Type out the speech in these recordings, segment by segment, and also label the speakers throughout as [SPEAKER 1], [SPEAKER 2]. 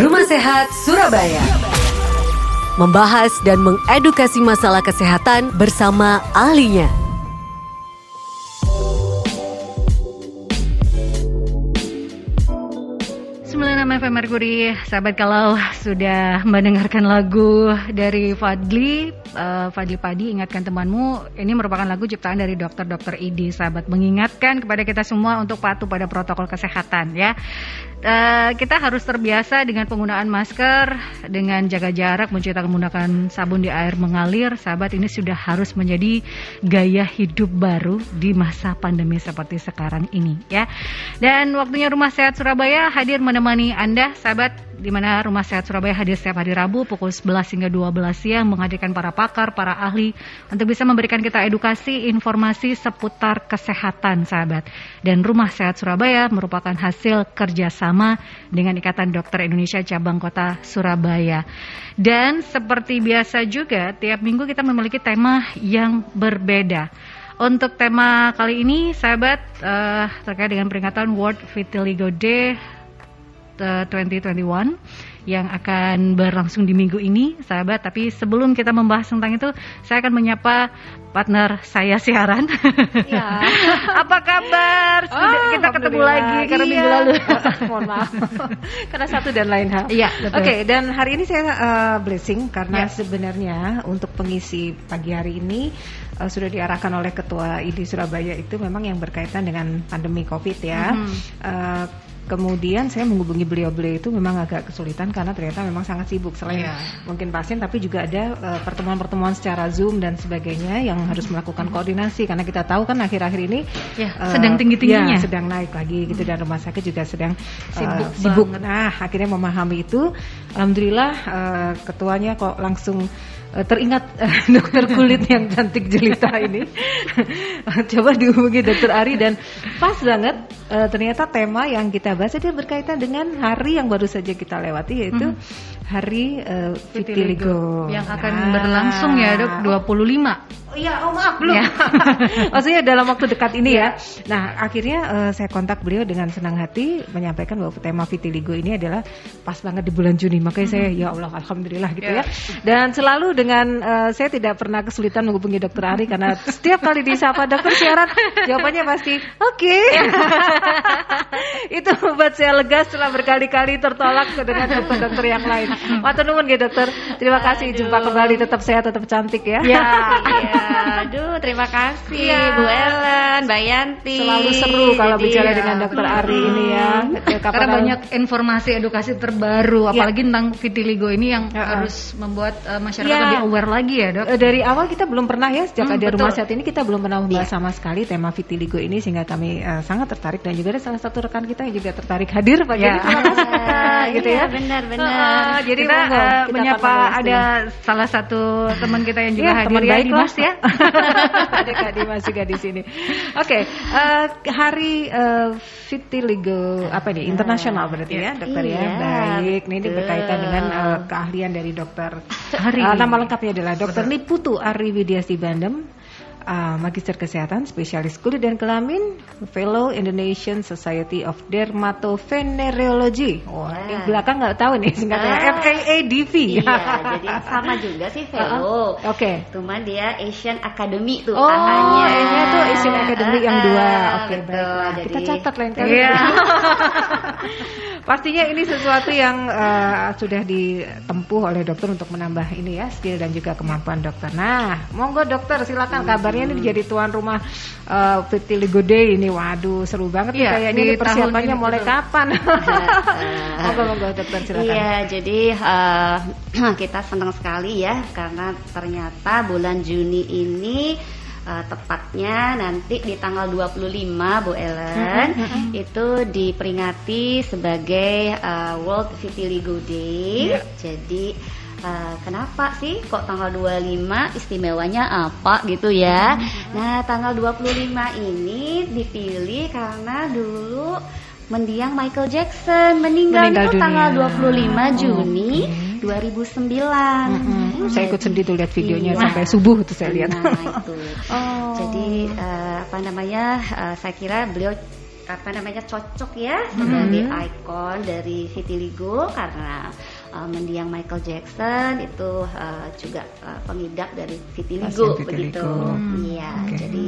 [SPEAKER 1] Rumah Sehat Surabaya. Membahas dan mengedukasi masalah kesehatan bersama ahlinya.
[SPEAKER 2] 96 FM Mercury, sahabat kalau sudah mendengarkan lagu dari Fadli, uh, Fadli Padi, ingatkan temanmu, ini merupakan lagu ciptaan dari dokter-dokter ID, sahabat mengingatkan kepada kita semua untuk patuh pada protokol kesehatan ya. Uh, kita harus terbiasa dengan penggunaan masker, dengan jaga jarak, mencuci menggunakan sabun di air mengalir. Sahabat ini sudah harus menjadi gaya hidup baru di masa pandemi seperti sekarang ini ya. Dan waktunya Rumah Sehat Surabaya hadir menemani Anda sahabat di mana Rumah Sehat Surabaya hadir setiap hari Rabu pukul 11 hingga 12 siang menghadirkan para pakar, para ahli untuk bisa memberikan kita edukasi, informasi seputar kesehatan sahabat. Dan Rumah Sehat Surabaya merupakan hasil kerjasama dengan Ikatan Dokter Indonesia Cabang Kota Surabaya. Dan seperti biasa juga tiap minggu kita memiliki tema yang berbeda. Untuk tema kali ini, sahabat, uh, terkait dengan peringatan World Vitiligo Day 2021 yang akan berlangsung di minggu ini, sahabat. Tapi sebelum kita membahas tentang itu, saya akan menyapa partner saya siaran. Ya. Apa kabar? oh, kita ketemu lagi karena iya. minggu lalu.
[SPEAKER 3] Mohon maaf. karena satu dan lain hal. Iya. Oke, okay, dan hari ini saya uh, blessing karena ya. sebenarnya untuk pengisi pagi hari ini uh, sudah diarahkan oleh Ketua ID Surabaya itu memang yang berkaitan dengan pandemi COVID ya. Mm -hmm. uh, kemudian saya menghubungi beliau-beliau itu memang agak kesulitan karena ternyata memang sangat sibuk selain yeah. mungkin pasien tapi juga ada eh, pertemuan-pertemuan uh, secara zoom dan sebagainya yang harus melakukan koordinasi. Karena kita tahu kan akhir-akhir ini
[SPEAKER 2] yeah, uh, sedang tinggi-tingginya.
[SPEAKER 3] ya, sedang naik lagi gitu dan rumah sakit juga sedang uh, sibuk, sibuk. nah akhirnya memahami itu. Alhamdulillah uh, ketuanya kok langsung uh, teringat uh, dokter kulit yang cantik jelita ini. Coba dihubungi dokter Ari dan pas banget uh, ternyata tema yang kita bahas itu berkaitan dengan hari yang baru saja kita lewati yaitu mm -hmm. hari uh, vitiligo
[SPEAKER 2] yang akan nah. berlangsung ya dok 25
[SPEAKER 3] Oh iya, oh maaf belum. Ya. Maksudnya dalam waktu dekat ini ya. Nah, akhirnya uh, saya kontak beliau dengan senang hati menyampaikan bahwa tema vitiligo ini adalah pas banget di bulan Juni. Makanya saya ya Allah alhamdulillah gitu ya. ya. Dan selalu dengan uh, saya tidak pernah kesulitan menghubungi dokter Ari karena setiap kali disapa dokter siaran jawabannya pasti oke. Okay. Itu membuat saya lega setelah berkali-kali tertolak dengan dokter-dokter yang lain. Waktu nuwun gitu dokter. Terima kasih Aduh. jumpa kembali tetap sehat tetap cantik ya.
[SPEAKER 4] Ya, iya. Aduh, terima kasih ya. Bu Ellen, Mbak Yanti.
[SPEAKER 3] Selalu seru kalau Jadi, bicara ya. dengan Dokter Ari hmm. ini ya.
[SPEAKER 2] Karena banyak informasi edukasi terbaru, ya. apalagi tentang vitiligo ini yang ya. harus membuat uh, masyarakat ya. lebih aware lagi ya, Dok.
[SPEAKER 3] Eh, dari awal kita belum pernah ya sejak hmm, ada betul. rumah sakit ini kita belum pernah membahas ya. sama sekali tema vitiligo ini sehingga kami uh, sangat tertarik dan juga ada salah satu rekan kita yang juga tertarik hadir Pak. Ya. Jadi terima kasih
[SPEAKER 4] gitu ya. Benar, benar.
[SPEAKER 2] Uh, jadi kita, uh, kita menyapa ada salah satu teman kita yang juga ya, hadir ya, Dimas ya.
[SPEAKER 3] Ada Kak Dimas juga di sini. Oke, okay, uh, eh, hari uh, vitiligo apa nih? Internasional berarti ya, dokter ya. iya, ya. Baik. Ini berkaitan dengan uh, keahlian dari dokter. Hari. Uh, nama lengkapnya adalah Dokter Niputu Ari Widiasti Bandem uh, Magister Kesehatan, Spesialis Kulit dan Kelamin, Fellow Indonesian Society of Dermatovenerology. Wah, wow. yang belakang nggak tahu nih singkatnya ah, FAADV.
[SPEAKER 4] Iya, jadi sama juga sih Fellow. Uh, Oke. Okay. Cuma dia Asian Academy tuh
[SPEAKER 3] Oh, ini tuh Asian Academy uh, yang dua. Oke, okay, baik. Jadi, Kita catat lain kali. Iya. Pastinya ini sesuatu yang uh, sudah ditempuh oleh dokter untuk menambah ini ya skill dan juga kemampuan dokter. Nah, monggo dokter silakan kabarnya ini jadi tuan rumah uh, Day ini. Waduh, seru banget ya, kayak ini persiapannya ini, mulai betul. kapan?
[SPEAKER 4] monggo monggo dokter silakan. Iya, jadi uh, kita senang sekali ya karena ternyata bulan Juni ini uh, tepatnya nanti di tanggal 25 Bu Ellen itu diperingati sebagai uh, World Vitiligo Day. Yeah. Jadi Uh, kenapa sih kok tanggal 25 istimewanya apa gitu ya? Nah, tanggal 25 ini dipilih karena dulu mendiang Michael Jackson meninggal, meninggal itu tanggal 25 Juni okay. 2009. Mm
[SPEAKER 3] -hmm. Saya ikut sedih tuh lihat videonya iya. sampai subuh tuh saya lihat.
[SPEAKER 4] Nah, itu. oh. Jadi uh, apa namanya? Uh, saya kira beliau apa namanya cocok ya sebagai hmm. ikon dari vitiligo karena uh, mendiang Michael Jackson itu uh, juga uh, pengidap dari vitiligo, vitiligo. begitu. Iya, hmm. okay. jadi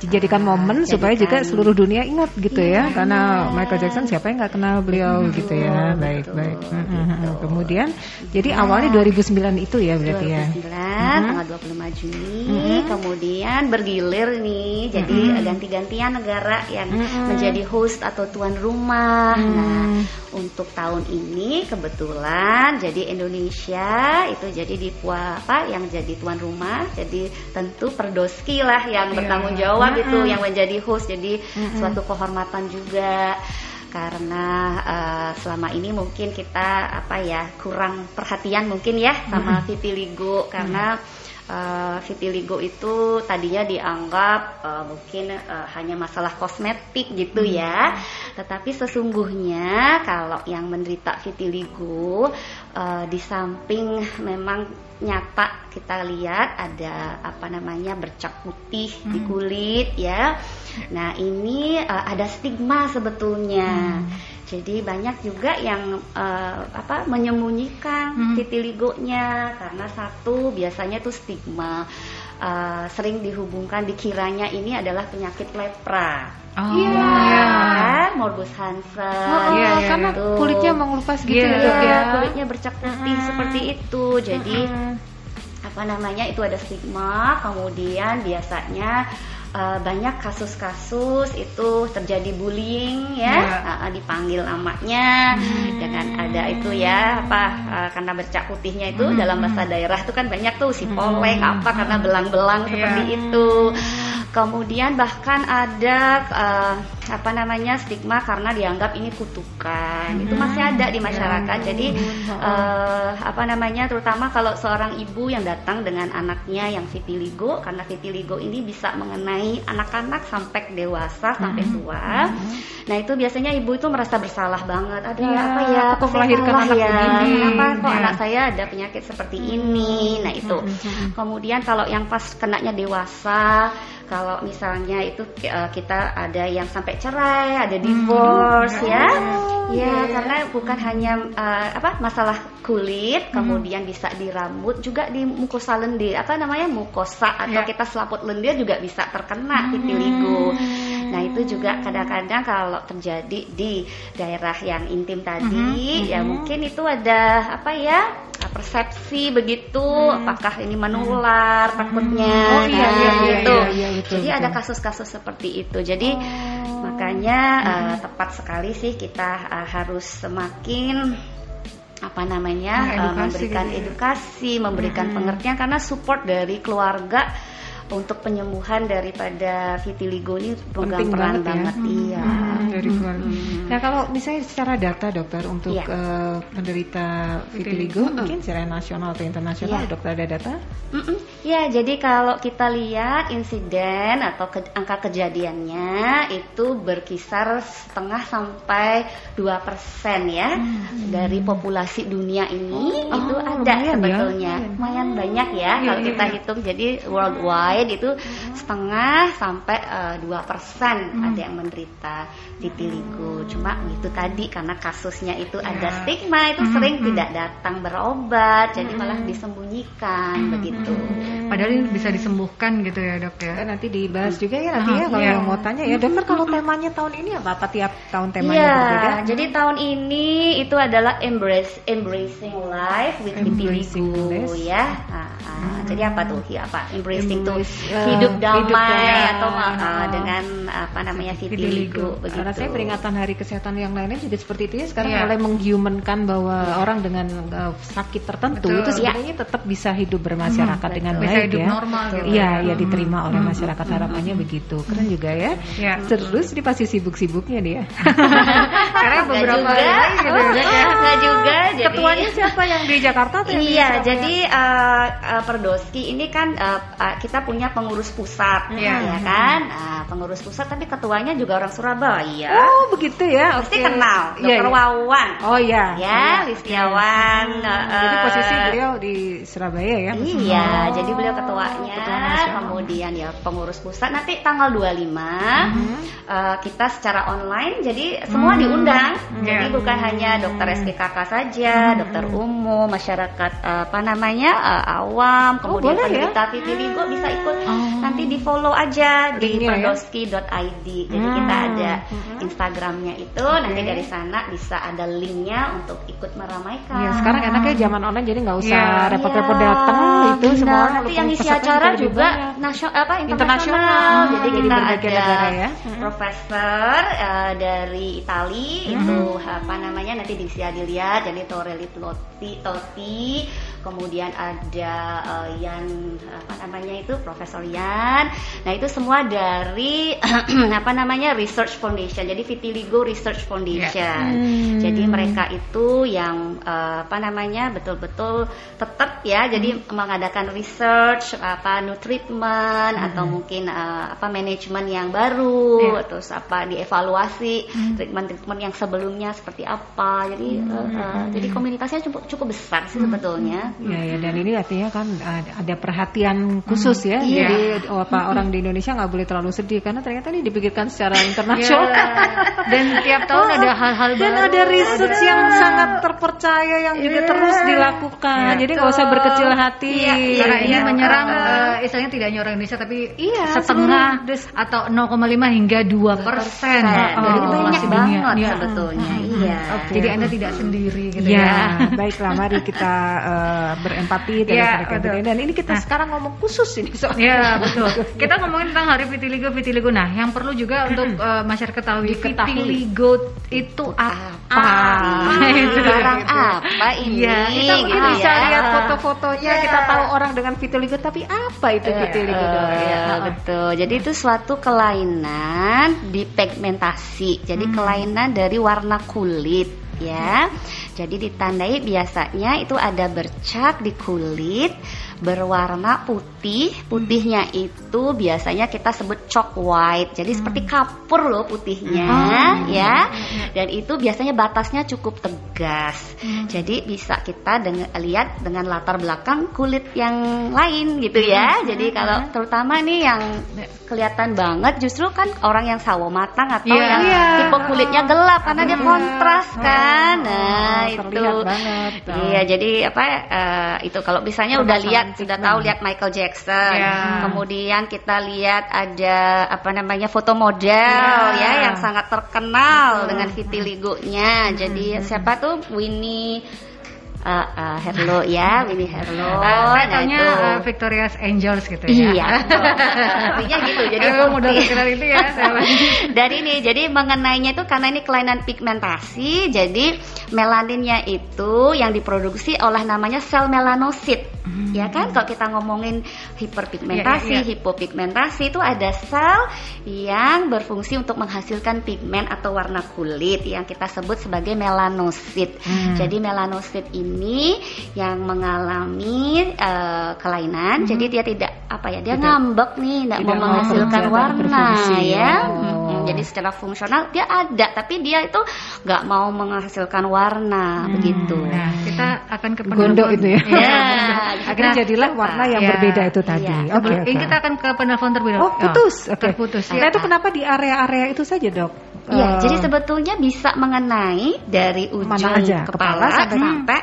[SPEAKER 3] dijadikan momen jadikan, supaya juga seluruh dunia ingat gitu ya, ya karena Michael Jackson siapa yang nggak kenal beliau betul, gitu ya baik betul, baik gitu. kemudian jadi ya. awalnya 2009 itu ya berarti 2009, ya
[SPEAKER 4] 2009 tanggal 25 Juni hmm. kemudian bergilir nih jadi hmm. ganti-gantian negara yang hmm. menjadi host atau tuan rumah hmm. nah untuk tahun ini kebetulan jadi Indonesia itu jadi di apa yang jadi tuan rumah jadi tentu Perdoski lah yang yeah. bertanggung jawab mm -hmm. itu yang menjadi host jadi mm -hmm. suatu kehormatan juga karena uh, selama ini mungkin kita apa ya kurang perhatian mungkin ya sama mm -hmm. vitiligo karena mm -hmm uh, vitiligo itu tadinya dianggap uh, mungkin uh, hanya masalah kosmetik gitu hmm. ya. Tetapi sesungguhnya kalau yang menderita vitiligo uh, di samping memang nyata kita lihat ada apa namanya bercak putih hmm. di kulit ya. Nah, ini uh, ada stigma sebetulnya. Hmm jadi banyak juga yang uh, apa menyembunyikan hmm. vitiligonya karena satu biasanya tuh stigma uh, sering dihubungkan dikiranya ini adalah penyakit lepra.
[SPEAKER 3] Oh iya, yeah.
[SPEAKER 4] kan? Morbus Hansen.
[SPEAKER 3] Oh, oh iya, iya, karena gitu. kulitnya mengelupas gitu yeah. ya,
[SPEAKER 4] ya. kulitnya bercak putih uh seperti itu. Jadi uh apa namanya itu ada stigma, kemudian biasanya uh, banyak kasus-kasus itu terjadi bullying ya, ya. Uh, dipanggil namanya hmm. dengan ada itu ya apa uh, karena bercak putihnya itu hmm. dalam bahasa daerah itu kan banyak tuh si poleng hmm. apa karena belang-belang ya. seperti itu. Kemudian bahkan ada uh, apa namanya stigma karena dianggap ini kutukan. Hmm. Itu masih ada di masyarakat. Ya. Jadi uh, apa namanya terutama kalau seorang ibu yang datang dengan anaknya yang vitiligo karena vitiligo ini bisa mengenai anak-anak sampai dewasa sampai hmm. tua. Hmm. Nah, itu biasanya ibu itu merasa bersalah banget. Ada ya, apa ya?
[SPEAKER 3] Aku melahirkan anak
[SPEAKER 4] ya? Ini. Kenapa kok ya. anak saya ada penyakit seperti ini? Nah, itu. Hmm. Kemudian kalau yang pas kenanya dewasa kalau misalnya itu uh, kita ada yang sampai cerai, ada hmm. divorce hmm. ya. Oh, ya, yeah. karena bukan hanya uh, apa masalah kulit, hmm. kemudian bisa di rambut, juga di mukosa lendir, apa namanya mukosa atau yeah. kita selaput lendir juga bisa terkena hmm. vitiligo. Nah, itu juga kadang-kadang kalau terjadi di daerah yang intim tadi, hmm. ya mungkin itu ada apa ya? Persepsi begitu hmm. apakah ini menular hmm. takutnya oh, iya, nah, iya, iya, gitu. Iya, iya, betul, jadi betul. ada kasus-kasus seperti itu jadi oh. makanya hmm. uh, tepat sekali sih kita uh, harus semakin apa namanya uh, memberikan gitu. Ya. edukasi memberikan hmm. pengertian karena support dari keluarga untuk penyembuhan daripada vitiligo ini pegang peran banget, ya. banget ya. iya.
[SPEAKER 3] Hmm, dari keluarga. Hmm. Nah kalau misalnya secara data dokter untuk ya. uh, penderita vitiligo hmm. mungkin secara nasional atau internasional ya. dokter ada data?
[SPEAKER 4] Hmm. Ya jadi kalau kita lihat insiden atau ke, angka kejadiannya itu berkisar setengah sampai dua persen ya hmm. dari populasi dunia ini oh, itu ada ya. sebetulnya ya. lumayan banyak ya, ya kalau ya, kita ya. hitung jadi worldwide lain itu setengah sampai eh, dua persen hmm. ada yang menderita vitiligo. Cuma itu tadi karena kasusnya itu ya. ada stigma itu hmm. sering hmm. tidak datang berobat, jadi malah hmm. disembunyikan hmm. begitu.
[SPEAKER 2] Padahal ini bisa disembuhkan gitu ya dok ya.
[SPEAKER 3] Nanti dibahas juga ya nanti ya kalau ya. mau tanya ya dokter kalau temanya tahun ini apa apa tiap tahun temanya ya, berbeda?
[SPEAKER 4] Jadi tahun ini itu adalah embrace embracing life with vitiligo ya. Nah, hmm. Jadi apa tuh? Ya, apa embracing tuh uh, hidup damai hidup atau uh, dengan apa namanya vitiligo begitu.
[SPEAKER 3] Karena saya peringatan Hari Kesehatan yang lainnya juga seperti itu ya sekarang yeah. mulai menghumankan bahwa yeah. orang dengan uh, sakit tertentu Betul. itu sebenarnya yeah. tetap bisa hidup bermasyarakat hmm, dengan
[SPEAKER 2] bisa
[SPEAKER 3] baik
[SPEAKER 2] hidup
[SPEAKER 3] ya.
[SPEAKER 2] normal gitu.
[SPEAKER 3] Iya, ya, ya diterima hmm. oleh masyarakat hmm. harapannya hmm. begitu. Keren juga ya. Yeah. Terus di pasti sibuk-sibuknya dia.
[SPEAKER 4] Karena beberapa juga, gitu oh, ya. Enggak juga.
[SPEAKER 3] Jadi ketuanya siapa yang di Jakarta
[SPEAKER 4] tuh? Iya, jadi uh, uh, Perdoski ini kan uh, uh, kita punya pengurus pusat, yeah. ya kan? Uh, pengurus pusat tapi ketuanya juga orang Surabaya.
[SPEAKER 3] Oh, begitu ya.
[SPEAKER 4] Pasti okay. kenal Dokter yeah, yeah. Wawan.
[SPEAKER 3] Oh iya.
[SPEAKER 4] Ya, Listiawan.
[SPEAKER 3] Hmm. Uh, jadi posisi beliau di Surabaya ya.
[SPEAKER 4] Iya, oh. jadi beliau ketuanya. Ketua kemudian ya pengurus pusat nanti tanggal 25 mm -hmm. uh, kita secara online jadi semua hmm. diundang. Hmm. Jadi yeah. bukan hanya dokter SPKK saja, hmm. dokter umum, masyarakat uh, apa namanya uh, awam, oh, kemudian oh, penderita ya? vitiligo bisa ikut. Oh. Nanti di follow aja di ya? perdoski.id. Jadi hmm. kita ada hmm. Instagramnya itu, okay. nanti dari sana bisa ada linknya untuk ikut meramaikan.
[SPEAKER 3] Ya, sekarang enaknya zaman online jadi nggak usah iya. repot-repot ya. datang itu nah, semua.
[SPEAKER 4] Nanti yang isi acara juga nasional apa internasional. Hmm. Jadi kita ada negara ya. profesor uh, dari Itali hmm. itu apa namanya nanti bisa dilihat jadi Torelli Totti Totti kemudian ada uh, Yan apa namanya itu Profesor Yan. Nah, itu semua dari apa namanya Research Foundation. Jadi Vitiligo Research Foundation. Yeah. Hmm. Jadi mereka itu yang uh, apa namanya betul-betul tetap ya jadi hmm. mengadakan research apa new treatment hmm. atau mungkin uh, apa manajemen yang baru yeah. terus apa dievaluasi hmm. treatment-treatment yang sebelumnya seperti apa. Jadi hmm. uh, uh, jadi komunitasnya cukup cukup besar sih hmm. sebetulnya.
[SPEAKER 3] Ya, ya dan ini artinya kan ada perhatian khusus ya. Hmm, Jadi apa hmm. orang di Indonesia nggak boleh terlalu sedih karena ternyata ini dipikirkan secara internasional.
[SPEAKER 2] Yeah. dan tiap tahun oh, ada hal-hal
[SPEAKER 3] dan baru. ada research ada. yang sangat terpercaya yang yeah. juga terus dilakukan. Yeah. Jadi nggak usah berkecil hati.
[SPEAKER 2] Yeah. Karena ini yeah. menyerang uh, istilahnya tidak hanya orang Indonesia tapi yeah, setengah atau 0,5 hingga 2 persen.
[SPEAKER 4] Oh, banyak banget ya. sebetulnya.
[SPEAKER 2] Iya. Okay. Jadi anda tidak sendiri gitu ya.
[SPEAKER 3] ya. Baiklah mari kita uh, berempati dan ya, dan ini kita nah. sekarang ngomong khusus ini
[SPEAKER 2] soal ya betul. Kita ngomongin tentang hari vitiligo vitiligo nah yang perlu juga untuk uh, masyarakat tahu vitiligo itu apa, apa?
[SPEAKER 4] sekarang apa ini?
[SPEAKER 3] Ya, kita mungkin gitu bisa ya. lihat foto-fotonya ya. kita tahu orang dengan vitiligo tapi apa itu vitiligo uh,
[SPEAKER 4] ya, betul. Jadi itu suatu kelainan di pigmentasi. Jadi hmm. kelainan dari warna kulit ya. Jadi ditandai biasanya itu ada bercak di kulit berwarna putih. Putihnya itu biasanya kita sebut chalk white. Jadi hmm. seperti kapur loh putihnya hmm. ya. Dan itu biasanya batasnya cukup tegas. Hmm. Jadi bisa kita dengan lihat dengan latar belakang kulit yang lain gitu ya. Hmm. Jadi kalau hmm. terutama nih yang kelihatan banget justru kan orang yang sawo matang atau yeah. yang yeah. tipe kulitnya gelap karena dia kontras kan. Nah, oh, itu. Iya, jadi apa uh, itu kalau misalnya udah lihat sudah tahu lihat Michael Jackson. Yeah. Kemudian kita lihat ada apa namanya foto model yeah. ya yang sangat terkenal dengan vitiligonya. Jadi siapa tuh Winnie uh, uh, Herlo ya, Winnie Herlo. Uh,
[SPEAKER 2] saya nah, tanya uh, Victoria's Angels gitu ya.
[SPEAKER 4] Iya. Artinya gitu. Jadi
[SPEAKER 2] Emang modal terkenal itu ya.
[SPEAKER 4] Dari ini, jadi mengenainya itu karena ini kelainan pigmentasi, jadi melaninnya itu yang diproduksi oleh namanya sel melanosit. Hmm. Ya kan, kalau kita ngomongin hiperpigmentasi, yeah, yeah, yeah. hipopigmentasi itu ada sel yang berfungsi untuk menghasilkan pigmen atau warna kulit yang kita sebut sebagai melanosit. Hmm. Jadi melanosit ini yang mengalami uh, kelainan, hmm. jadi dia tidak apa ya, dia tidak, ngambek nih, tidak, mau menghasilkan warna ya. Oh. Hmm, jadi secara fungsional dia ada, tapi dia itu nggak mau menghasilkan warna hmm. begitu.
[SPEAKER 3] Nah, kita akan ke gondok itu ya. Ya. Akhirnya nah, jadilah warna yang ya. berbeda itu tadi.
[SPEAKER 2] Ya. Oke. Okay, okay. Ini kita akan ke penelpon terlebih
[SPEAKER 3] dahulu. Oh, putus. Oh, Oke. Okay. Putus. Ya. Nah, itu kenapa di area-area itu saja, Dok?
[SPEAKER 4] Iya, uh, jadi sebetulnya bisa mengenai dari ujung aja? kepala, kepala sampai, sampai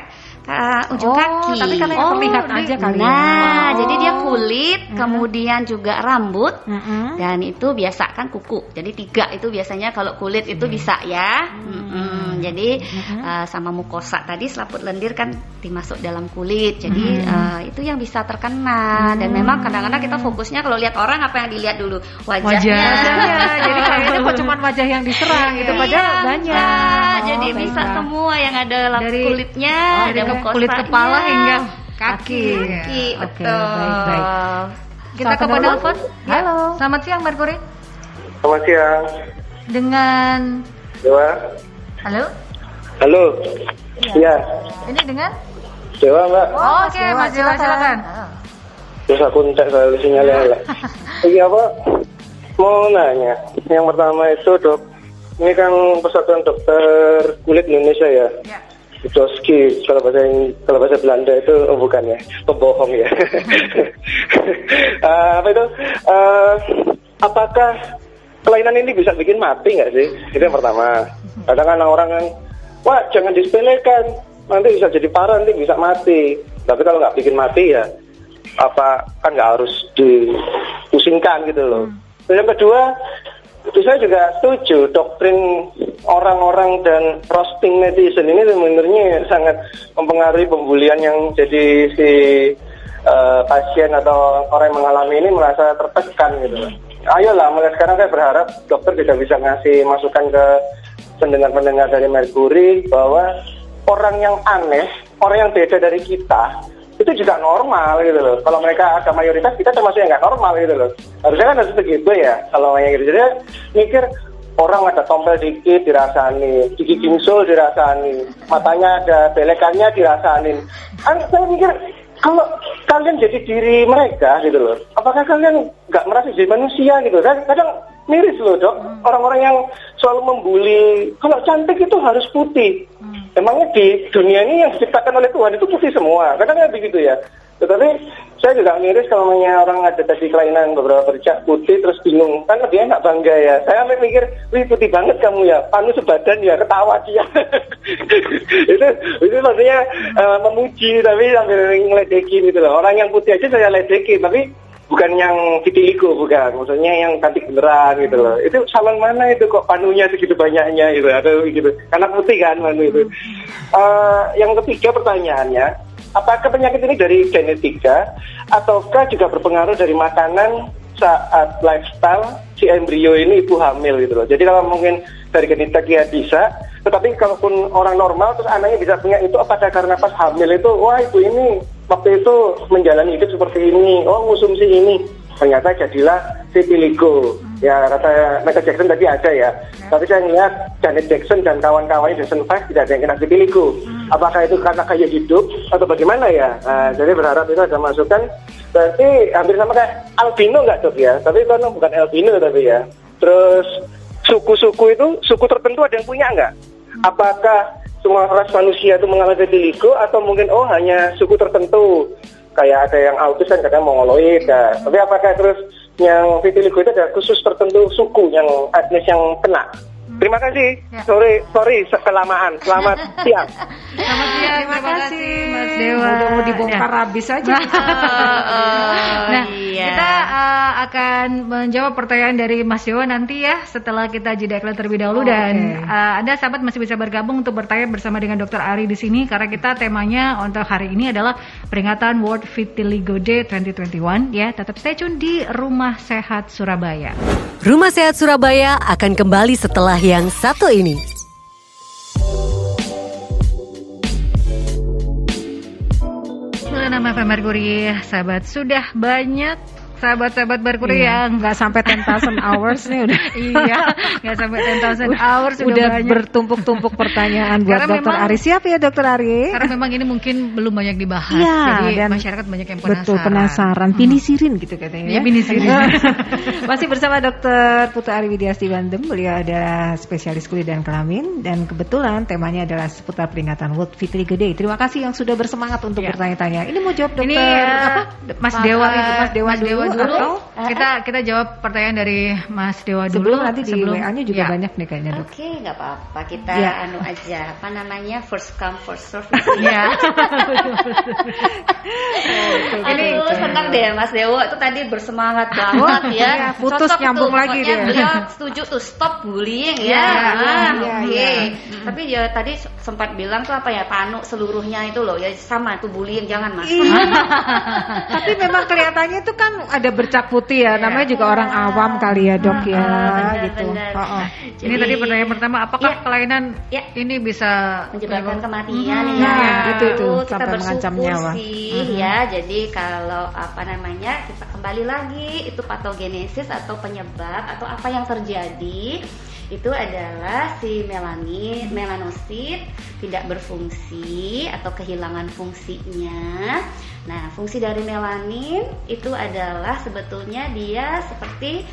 [SPEAKER 4] uh, ujung oh, kaki.
[SPEAKER 3] Tapi karena oh, terlihat aja kali
[SPEAKER 4] ya. Nah, oh. jadi dia kulit, hmm. kemudian juga rambut, hmm. dan itu biasa kan kuku. Jadi tiga itu biasanya kalau kulit itu hmm. bisa ya. Hmm. Hmm. Jadi hmm. Uh, sama mukosa tadi selaput lendir kan dimasuk dalam kulit. Jadi hmm. uh, itu yang bisa terkena. Hmm. Dan memang kadang-kadang kita fokusnya kalau lihat orang apa yang dilihat dulu wajahnya.
[SPEAKER 3] Wajahnya. jadi kayaknya kok cuma wajah yang diserang gitu, iya, padahal iya, banyak.
[SPEAKER 4] Oh, jadi baiklah. bisa semua yang ada dalam dari, kulitnya.
[SPEAKER 2] Oh, dari kulit kepala hingga kaki.
[SPEAKER 4] Kaki, ya. betul. Okay, baik, baik.
[SPEAKER 2] Kita ke penelpon. Ya. Halo. Selamat siang Merkuri.
[SPEAKER 5] Selamat siang.
[SPEAKER 2] Dengan
[SPEAKER 5] Dewa.
[SPEAKER 2] Halo.
[SPEAKER 5] Halo. Iya.
[SPEAKER 2] Ini dengan
[SPEAKER 5] Dewa, Mbak.
[SPEAKER 2] Oh, Oke, okay, Mas Dewa silakan.
[SPEAKER 5] Terus aku ngecek soal sinyalnya. Lagi apa? mau nanya. Yang pertama itu dok, ini kan Persatuan Dokter Kulit Indonesia ya. Ya. Doski kalau bahasa kalau bahasa Belanda itu oh bukan ya pembohong ya. Uh, apa itu? Uh, apakah kelainan ini bisa bikin mati nggak sih? Itu yang pertama. Kadang kan orang yang wah jangan disepelekan nanti bisa jadi parah nanti bisa mati. Tapi kalau nggak bikin mati ya apa kan nggak harus dipusingkan gitu loh. Hmm. yang kedua itu saya juga setuju doktrin orang-orang dan roasting netizen ini sebenarnya sangat mempengaruhi pembulian yang jadi si uh, pasien atau orang yang mengalami ini merasa tertekan gitu. Ayolah, mulai sekarang saya berharap dokter juga bisa ngasih masukan ke pendengar-pendengar dari Mercury bahwa orang yang aneh, orang yang beda dari kita itu juga normal gitu loh. Kalau mereka ada mayoritas kita termasuk yang nggak normal gitu loh. Harusnya kan harus begitu ya kalau kayak gitu. Jadi mikir orang ada tompel dikit dirasani, gigi bingsul dirasani, matanya ada belekannya dirasani. Kan saya mikir kalau kalian jadi diri mereka gitu loh, apakah kalian nggak merasa jadi manusia gitu? Kan kadang miris loh dok, orang-orang yang selalu membuli, kalau cantik itu harus putih. Emangnya di dunia ini yang diciptakan oleh Tuhan itu putih semua? Kadang kadang begitu ya. Tetapi saya juga miris kalau namanya orang ada tadi kelainan beberapa bercak putih terus bingung. Kan lebih enak bangga ya. Saya sampai mikir, wih putih banget kamu ya, panu sebadan ya, ketawa dia. itu itu maksudnya uh, memuji tapi sambil ngeledekin gitu loh. Orang yang putih aja saya ledekin tapi bukan yang vitiligo bukan. Maksudnya yang cantik beneran gitu loh. Itu salon mana itu kok panunya segitu banyaknya gitu atau gitu. Karena putih kan panu itu. Uh, yang ketiga pertanyaannya apakah penyakit ini dari genetika ataukah juga berpengaruh dari makanan saat lifestyle si embrio ini ibu hamil gitu loh jadi kalau mungkin dari genetika ya bisa tetapi kalaupun orang normal terus anaknya bisa punya itu apakah karena pas hamil itu wah ibu ini waktu itu menjalani hidup seperti ini, oh konsumsi ini. Ternyata jadilah vitiligo. Ya kata Michael Jackson tadi ada ya. ya. Tapi saya lihat Janet Jackson dan kawan-kawannya Jackson Five tidak ada yang kena vitiligo. Hmm. Apakah itu karena kayak hidup atau bagaimana ya? Nah, jadi berharap itu ada masukan. Berarti hampir sama kayak albino nggak dok ya? Tapi kan bukan albino tapi ya. Terus suku-suku itu suku tertentu ada yang punya nggak? Hmm. Apakah semua ras manusia itu mengalami vitiligo atau mungkin oh hanya suku tertentu kayak ada yang autis kan kadang mongoloid ya. tapi apakah terus yang vitiligo itu ada khusus tertentu suku yang etnis yang kena Terima kasih. Ya. Sorry, sorry kelamaan. Selamat siang.
[SPEAKER 2] Selamat siang. Terima, Terima kasih Mas Dewa.
[SPEAKER 3] Udah mau dibongkar ya. habis aja.
[SPEAKER 2] nah, iya. kita uh, akan menjawab pertanyaan dari Mas Dewa nanti ya setelah kita jeda iklan terlebih dahulu oh, dan okay. uh, Anda sahabat masih bisa bergabung untuk bertanya bersama dengan Dr. Ari di sini karena kita temanya untuk hari ini adalah peringatan World Vitiligo Day 2021 ya. Tetap stay tune di Rumah Sehat Surabaya.
[SPEAKER 1] Rumah Sehat Surabaya akan kembali setelah yang satu ini.
[SPEAKER 2] Nama FM Mercury, sahabat sudah banyak sahabat-sahabat berkurir iya. yang
[SPEAKER 3] nggak sampai 10,000 hours nih udah.
[SPEAKER 2] Iya nggak sampai 10,000 hours
[SPEAKER 3] udah, udah bertumpuk-tumpuk pertanyaan buat karena dokter memang, Ari siap ya dokter Ari
[SPEAKER 2] karena memang ini mungkin belum banyak dibahas ya, jadi dan masyarakat banyak yang penasaran.
[SPEAKER 3] betul penasaran. Pinisirin gitu katanya
[SPEAKER 2] ya, ya pinisirin
[SPEAKER 3] masih bersama dokter Putu Ari Widiasti Bandem beliau adalah spesialis kulit dan kelamin. Dan kebetulan temanya adalah seputar peringatan World Vitiligo Day terima kasih yang sudah bersemangat untuk ya. bertanya-tanya. Ini mau jawab dokter
[SPEAKER 2] ini,
[SPEAKER 3] uh,
[SPEAKER 2] apa? Mas Dewa itu Mas Dewa Mas Dewa dulu atau kita kita jawab pertanyaan dari Mas Dewa dulu.
[SPEAKER 3] Sebelum nanti di WA-nya juga ya. banyak nih kayaknya
[SPEAKER 4] Oke, okay, nggak apa-apa. Kita ya. anu aja. Apa namanya? First come first serve. Ya. Ini senang deh Mas Dewa itu tadi bersemangat banget ya. ya
[SPEAKER 3] putus Cocok nyambung tuh, lagi
[SPEAKER 4] dia. Beliau setuju tuh stop bullying ya. ya, ah, ya, Oke. Okay. Ya. Tapi ya tadi sempat bilang tuh apa ya Panu seluruhnya itu loh ya sama tuh bullying jangan Mas. Iya.
[SPEAKER 3] Tapi memang kelihatannya itu kan ada bercak putih ya, namanya juga orang awam kali ya dok ya, benar, gitu.
[SPEAKER 2] Benar. Oh, oh. Jadi, ini tadi pertanyaan pertama, apakah ya, kelainan ya. ini bisa
[SPEAKER 4] menyebabkan kematian hmm, ya? ya
[SPEAKER 3] itu itu kita sampai mengancam nyawa.
[SPEAKER 4] Sih, hmm. ya, jadi kalau apa namanya kita kembali lagi itu patogenesis atau penyebab atau apa yang terjadi itu adalah si melanin melanosit tidak berfungsi atau kehilangan fungsinya. Nah, fungsi dari melanin itu adalah sebetulnya dia seperti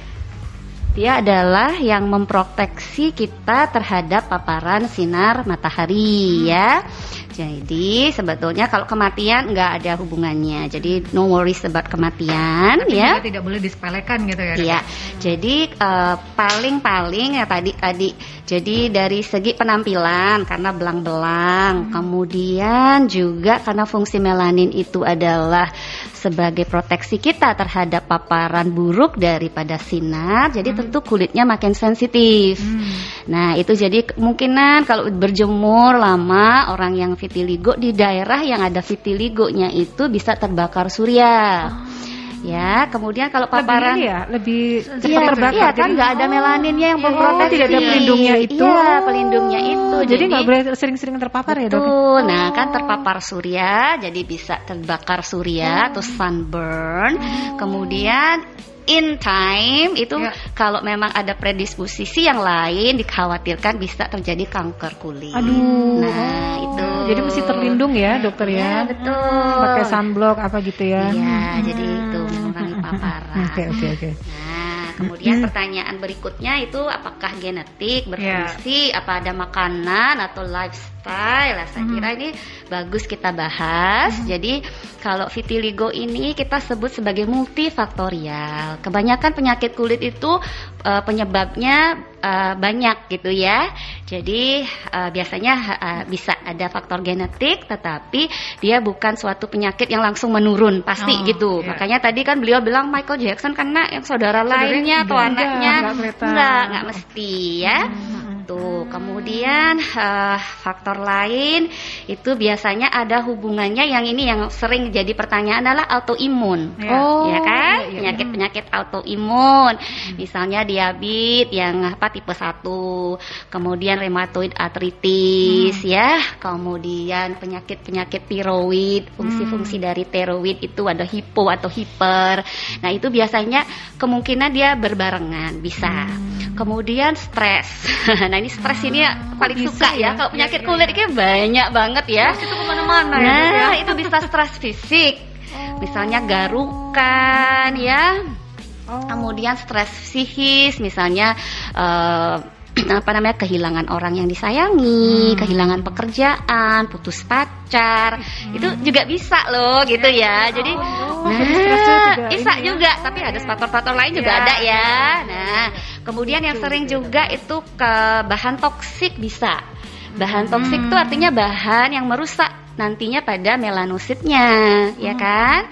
[SPEAKER 4] Dia adalah yang memproteksi kita terhadap paparan sinar matahari ya. Jadi sebetulnya kalau kematian nggak ada hubungannya. Jadi no worries about kematian
[SPEAKER 2] Tapi
[SPEAKER 4] ya.
[SPEAKER 2] Tidak boleh disepelekan gitu ya.
[SPEAKER 4] Iya. Jadi uh, paling-paling ya tadi tadi. Jadi dari segi penampilan karena belang-belang, hmm. kemudian juga karena fungsi melanin itu adalah sebagai proteksi kita terhadap paparan buruk daripada sinar, jadi hmm. tentu kulitnya makin sensitif. Hmm. Nah, itu jadi kemungkinan kalau berjemur lama orang yang vitiligo di daerah yang ada vitiligonya itu bisa terbakar surya. Oh. Ya, kemudian kalau paparan
[SPEAKER 3] lebih ya, lebih cepat
[SPEAKER 4] iya,
[SPEAKER 3] terbakar.
[SPEAKER 4] Iya, kan nggak ada melanin yang oh, memproteksi.
[SPEAKER 3] Oh, tidak ada pelindungnya itu.
[SPEAKER 4] Iya, pelindungnya itu.
[SPEAKER 3] Jadi nggak boleh sering-sering terpapar ya, Dok?
[SPEAKER 4] Nah, kan terpapar surya, jadi bisa terbakar surya atau sunburn. Kemudian in time itu ya. kalau memang ada predisposisi yang lain dikhawatirkan bisa terjadi kanker kulit.
[SPEAKER 3] Aduh.
[SPEAKER 4] Nah, itu.
[SPEAKER 3] Jadi mesti terlindung ya, dokter ya.
[SPEAKER 4] ya betul.
[SPEAKER 3] Pakai sunblock apa gitu ya.
[SPEAKER 4] Iya, hmm. jadi itu mengurangi paparan.
[SPEAKER 3] Oke, oke, oke.
[SPEAKER 4] Nah, kemudian hmm. pertanyaan berikutnya itu apakah genetik berfungsi, yeah. apa ada makanan atau lifestyle? Nah, saya hmm. kira ini bagus kita bahas. Hmm. Jadi kalau vitiligo ini kita sebut sebagai multifaktorial. Kebanyakan penyakit kulit itu uh, penyebabnya uh, banyak gitu ya. Jadi uh, biasanya uh, bisa ada faktor genetik, tetapi dia bukan suatu penyakit yang langsung menurun pasti oh, gitu. Iya. Makanya tadi kan beliau bilang Michael Jackson karena yang saudara lainnya atau anaknya enggak enggak mesti ya. Hmm itu. Kemudian uh, faktor lain itu biasanya ada hubungannya yang ini yang sering jadi pertanyaan adalah autoimun.
[SPEAKER 3] Ya. Oh,
[SPEAKER 4] ya kan? Iya, iya. Penyakit-penyakit autoimun. Hmm. Misalnya diabetes yang apa tipe 1, kemudian rheumatoid arthritis hmm. ya, kemudian penyakit-penyakit tiroid, fungsi-fungsi hmm. dari tiroid itu ada hipo atau hiper. Nah, itu biasanya kemungkinan dia berbarengan bisa. Hmm. Kemudian stres. Nah ini stres ini ya paling bisa suka ya. ya. Kalau penyakit ya, kulit ini banyak banget ya.
[SPEAKER 2] Stres itu ke mana-mana
[SPEAKER 4] ya, nah, ya. itu bisa stres fisik. Oh. Misalnya garukan ya. Oh. Kemudian stres psikis, misalnya uh, apa namanya kehilangan orang yang disayangi, hmm. kehilangan pekerjaan, putus pacar, hmm. itu juga bisa loh gitu ya. ya. Jadi oh, nah juga bisa juga, ya. tapi ada faktor-faktor lain juga ya. ada ya. Nah, kemudian yang sering juga itu ke bahan toksik bisa. Bahan toksik itu hmm. artinya bahan yang merusak nantinya pada melanositnya, ya hmm. kan?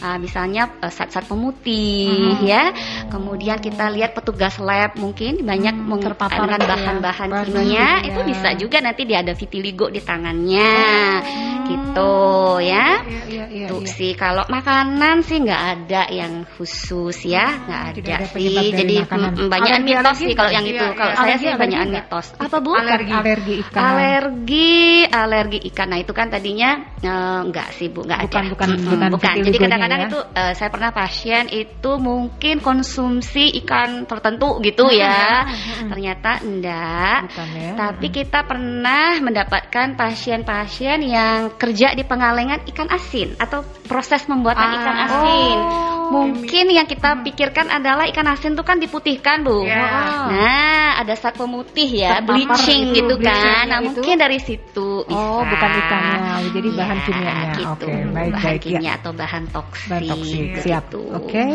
[SPEAKER 4] uh, misalnya uh, zat-zat pemutih hmm. ya. Kemudian kita lihat petugas lab mungkin banyak hmm, terpapar dengan bahan-bahan ya. kimia ya. itu bisa juga nanti dia ada vitiligo di tangannya hmm. Gitu ya. ya, ya, ya Tuh ya. sih kalau makanan sih nggak ada yang khusus ya, nggak ada, ada sih. Jadi mm, banyak alergi, mitos sih kalau yang itu. Kalau saya sih banyak mitos. Apa Bu?
[SPEAKER 3] Alergi. Alergi ikan.
[SPEAKER 4] Alergi, alergi ikan. Nah, itu kan tadinya uh, enggak sih Bu,
[SPEAKER 3] bukan,
[SPEAKER 4] ada.
[SPEAKER 3] Bukan, bukan, bukan. bukan.
[SPEAKER 4] Jadi kadang-kadang ya? itu uh, saya pernah pasien itu mungkin konsumsi ikan tertentu gitu ya. Ternyata enggak. Bukan, ya. Tapi kita pernah mendapatkan pasien-pasien yang kerja di pengalengan ikan asin atau proses pembuatan ah, ikan asin. Oh. Mungkin yang kita pikirkan adalah ikan asin itu kan diputihkan, Bu. Yeah. Nah, ada zat pemutih ya, bleaching gitu kan. Nah, itu? mungkin dari situ bisa.
[SPEAKER 3] Oh, bukan ikannya. Jadi bahan ya, kimianya.
[SPEAKER 4] Gitu. Oke, okay, baik bahan baik. kimia ya. atau bahan toksik. Bahan toksik.
[SPEAKER 3] Siap. Gitu. Oke. Okay.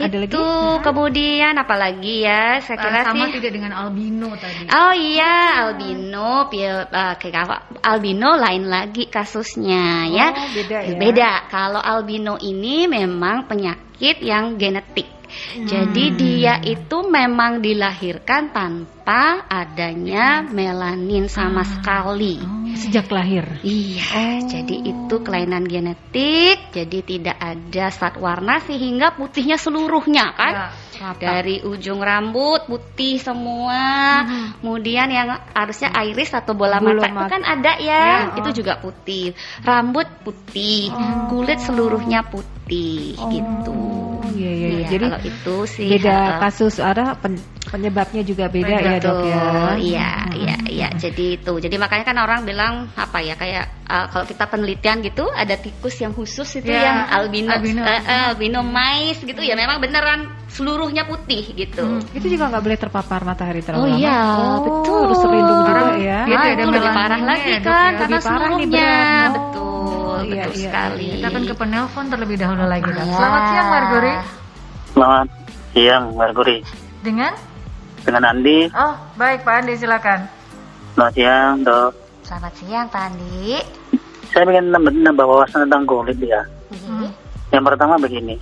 [SPEAKER 4] Ada lagi? Itu kemudian apalagi ya? Saya ah, kira
[SPEAKER 2] sama
[SPEAKER 4] sih
[SPEAKER 2] tidak dengan albino tadi.
[SPEAKER 4] Oh iya, albino, pil, uh, albino lain lagi kasusnya ya.
[SPEAKER 3] oh, ya. Beda ya.
[SPEAKER 4] Beda. Kalau albino ini memang penyakit yang genetik. Hmm. Jadi dia itu memang dilahirkan tanpa adanya melanin sama hmm. sekali.
[SPEAKER 3] Oh, sejak lahir.
[SPEAKER 4] Iya. Oh. Jadi itu kelainan genetik. Jadi tidak ada zat warna sehingga putihnya seluruhnya kan. Ya, Dari ujung rambut putih semua. Hmm. Kemudian yang harusnya iris atau bola mata, mata itu kan ada ya. ya oh. Itu juga putih. Rambut putih, oh. kulit seluruhnya putih oh. gitu
[SPEAKER 3] iya, iya, iya.
[SPEAKER 4] Jadi kalau itu sih
[SPEAKER 3] beda uh, kasus ada pen, Penyebabnya juga beda Betul. ya dok ya.
[SPEAKER 4] Iya, hmm. iya, iya. Jadi itu. Jadi makanya kan orang bilang apa ya kayak uh, kalau kita penelitian gitu ada tikus yang khusus itu ya, yang albino albino, uh, uh, albino mais gitu ya memang beneran seluruhnya putih gitu. Hmm.
[SPEAKER 3] Itu juga nggak boleh terpapar matahari terlalu
[SPEAKER 4] oh, lama. Iya, oh betul. Harus
[SPEAKER 3] terlindung juga ya.
[SPEAKER 4] Dia ah, lebih parah lagi kan ya, karena seluruhnya. Betul, iya, betul iya, sekali.
[SPEAKER 2] Kita akan ke penelpon terlebih dahulu lagi. Ya. Selamat siang Margori.
[SPEAKER 6] Selamat siang Margori.
[SPEAKER 2] Dengan?
[SPEAKER 6] dengan Andi.
[SPEAKER 2] Oh, baik Pak Andi silakan.
[SPEAKER 6] Selamat siang, Dok.
[SPEAKER 4] Selamat siang, Pak Andi.
[SPEAKER 6] Saya ingin nambah, nambah wawasan tentang kulit ya. Hmm. Yang pertama begini,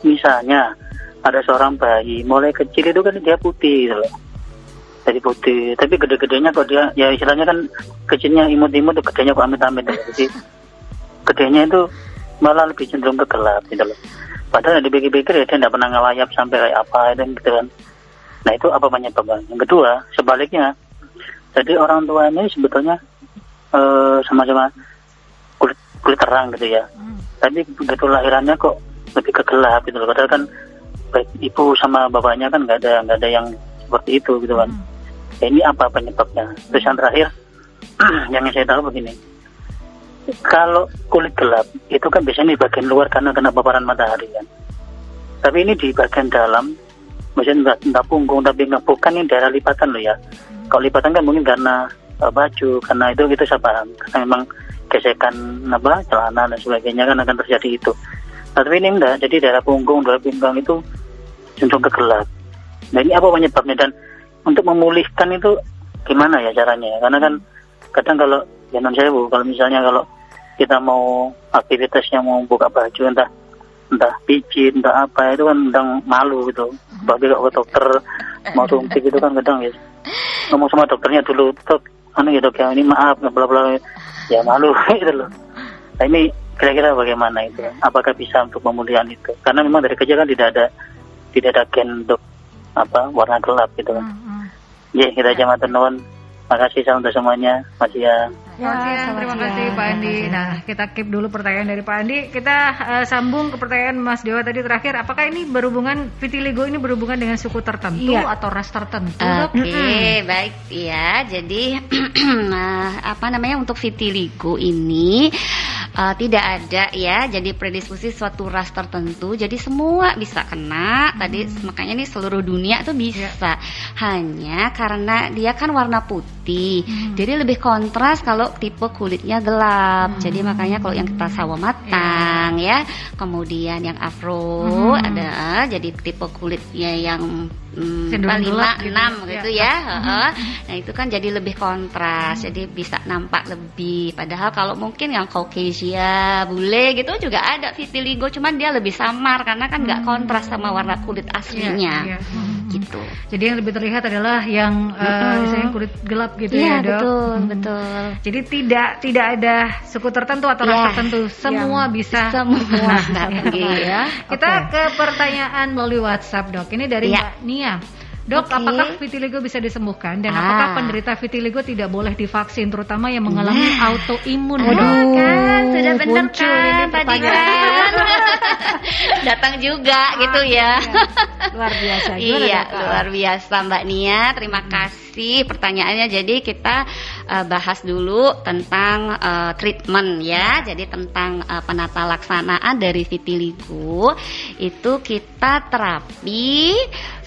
[SPEAKER 6] misalnya ada seorang bayi mulai kecil itu kan dia putih gitu loh. Jadi putih, tapi gede-gedenya kok dia, ya istilahnya kan kecilnya imut-imut, gedenya kok amit-amit. Jadi gedenya itu malah lebih cenderung ke gelap gitu loh. Padahal dipikir-pikir ya dia tidak pernah ngelayap sampai kayak apa gitu kan. Nah itu apa penyebabnya? Yang kedua, sebaliknya, jadi orang tua ini sebetulnya uh, sama-sama kulit kulit terang gitu ya. Hmm. Tapi begitu lahirannya kok lebih kegelap gitu loh. Padahal kan baik ibu sama bapaknya kan nggak ada nggak ada yang seperti itu gitu kan. Hmm. Ya, ini apa penyebabnya? Terus yang terakhir, yang saya tahu begini. Kalau kulit gelap itu kan biasanya di bagian luar karena kena paparan matahari kan. Tapi ini di bagian dalam maksudnya nggak nggak punggung tapi nggak bukan ini daerah lipatan loh ya. Hmm. kalau lipatan kan mungkin karena uh, baju karena itu itu saya paham. Karena memang gesekan apa celana dan sebagainya kan akan terjadi itu. Nah, tapi ini enggak jadi daerah punggung daerah pinggang itu cenderung kegelap. Nah ini apa penyebabnya? Dan untuk memulihkan itu gimana ya caranya? Ya karena kan kadang kalau ya non saya bu kalau misalnya kalau kita mau aktivitasnya mau buka baju entah entah pijit entah apa itu kan kadang malu gitu. Bagi kalau ke dokter mau suntik itu kan kadang ya. Ngomong sama dokternya dulu dok anu ya dok ya ini maaf bla bla ya malu gitu loh. Nah ini kira-kira bagaimana itu? Apakah bisa untuk pemulihan itu? Karena memang dari kerja kan tidak ada tidak ada gen dok apa warna gelap gitu kan. Hmm, hmm. ya kita aja matur nuwun Makasih untuk semuanya, Mas
[SPEAKER 2] ya. Ya, siang, terima kasih Pak Andi. Nah, kita keep dulu pertanyaan dari Pak Andi. Kita uh, sambung ke pertanyaan Mas Dewa tadi terakhir. Apakah ini berhubungan vitiligo ini berhubungan dengan suku tertentu iya. atau ras tertentu?
[SPEAKER 4] Oke, okay, hmm. baik ya. Jadi uh, apa namanya untuk vitiligo ini uh, tidak ada ya. Jadi predisposisi suatu ras tertentu. Jadi semua bisa kena. Hmm. Tadi makanya ini seluruh dunia tuh bisa. Yeah. Hanya karena dia kan warna putih putih. Hmm. Jadi lebih kontras kalau tipe kulitnya gelap. Hmm. Jadi makanya kalau yang kita sawo matang yeah. ya, kemudian yang afro hmm. ada jadi tipe kulitnya yang lima gitu. enam gitu, ya. ya. Hmm. Nah itu kan jadi lebih kontras, hmm. jadi bisa nampak lebih. Padahal kalau mungkin yang Caucasia, bule gitu juga ada vitiligo, cuman dia lebih samar karena kan nggak hmm. kontras sama warna kulit aslinya. Yeah, yeah. Hmm gitu.
[SPEAKER 2] Jadi yang lebih terlihat adalah yang uh, misalnya kulit gelap gitu
[SPEAKER 4] ya,
[SPEAKER 2] ya dok.
[SPEAKER 4] Betul, hmm. betul.
[SPEAKER 2] Jadi tidak tidak ada suku tertentu atau ya, ras tertentu, semua bisa.
[SPEAKER 4] Semua
[SPEAKER 2] ya. Kita okay. ke pertanyaan melalui WhatsApp dok. Ini dari ya. Mbak Nia. Dok, okay. apakah vitiligo bisa disembuhkan dan ah. apakah penderita vitiligo tidak boleh divaksin terutama yang mengalami nah. autoimun?
[SPEAKER 4] Waduh, kan sudah benar kan tadi kan. Datang juga ah, gitu ya.
[SPEAKER 3] Iya. Luar biasa.
[SPEAKER 4] iya, luar biasa Mbak Nia. Terima hmm. kasih pertanyaannya. Jadi kita uh, bahas dulu tentang uh, treatment ya. Jadi tentang uh, penata laksanaan dari vitiligo itu kita terapi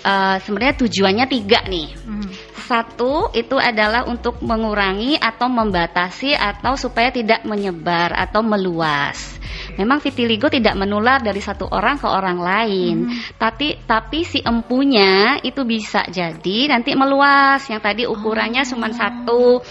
[SPEAKER 4] uh, sebenarnya tujuannya tiga nih. Hmm. Satu itu adalah untuk mengurangi atau membatasi atau supaya tidak menyebar atau meluas. Memang vitiligo tidak menular dari satu orang ke orang lain, hmm. tapi tapi si empunya itu bisa jadi nanti meluas. Yang tadi ukurannya oh. cuma satu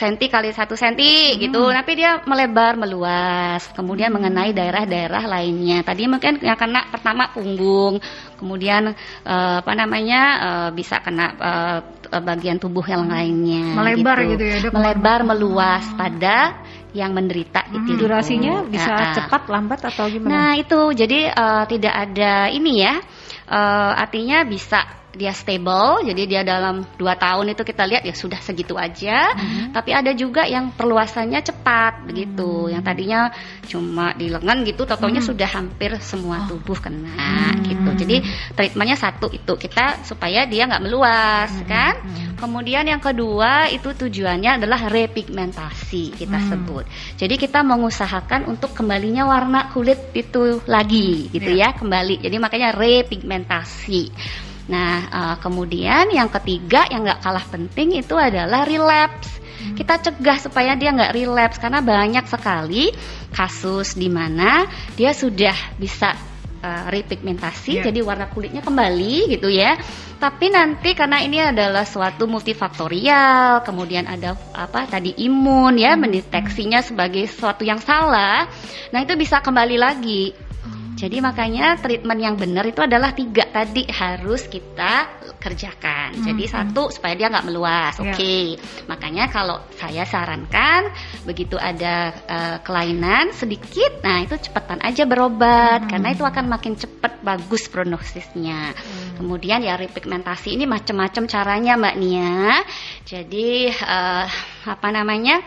[SPEAKER 4] senti kali satu senti hmm. gitu. Tapi dia melebar meluas. Kemudian mengenai daerah-daerah lainnya. Tadi mungkin yang kena pertama punggung. Kemudian uh, apa namanya uh, bisa kena uh, bagian tubuh yang lainnya
[SPEAKER 2] melebar gitu, gitu ya
[SPEAKER 4] dok melebar meluas pada yang menderita
[SPEAKER 3] hmm, itu durasinya bisa uh, cepat lambat atau gimana?
[SPEAKER 4] Nah itu. Jadi uh, tidak ada ini ya. Uh, artinya bisa dia stable, jadi dia dalam dua tahun itu kita lihat ya sudah segitu aja. Mm-hmm. Tapi ada juga yang perluasannya cepat begitu, mm-hmm. yang tadinya cuma di lengan gitu, totalnya mm-hmm. sudah hampir semua oh. tubuh kena mm-hmm. gitu. Jadi treatmentnya satu itu kita supaya dia nggak meluas mm-hmm. kan. Kemudian yang kedua itu tujuannya adalah repigmentasi kita mm-hmm. sebut. Jadi kita mengusahakan untuk kembalinya warna kulit itu lagi gitu yeah. ya kembali. Jadi makanya repigmentasi. Nah, uh, kemudian yang ketiga yang nggak kalah penting itu adalah relapse. Hmm. Kita cegah supaya dia nggak relapse karena banyak sekali kasus di mana dia sudah bisa uh, repigmentasi, yeah. jadi warna kulitnya kembali gitu ya. Tapi nanti karena ini adalah suatu multifaktorial, kemudian ada apa tadi imun ya, hmm. mendeteksinya sebagai sesuatu yang salah. Nah itu bisa kembali lagi jadi makanya treatment yang benar itu adalah tiga tadi harus kita kerjakan. Hmm. Jadi satu supaya dia nggak meluas. Yeah. Oke. Okay. Makanya kalau saya sarankan begitu ada uh, kelainan sedikit, nah itu cepetan aja berobat hmm. karena itu akan makin cepat bagus prognosisnya. Hmm. Kemudian ya repigmentasi ini macam-macam caranya Mbak Nia. Jadi uh, apa namanya?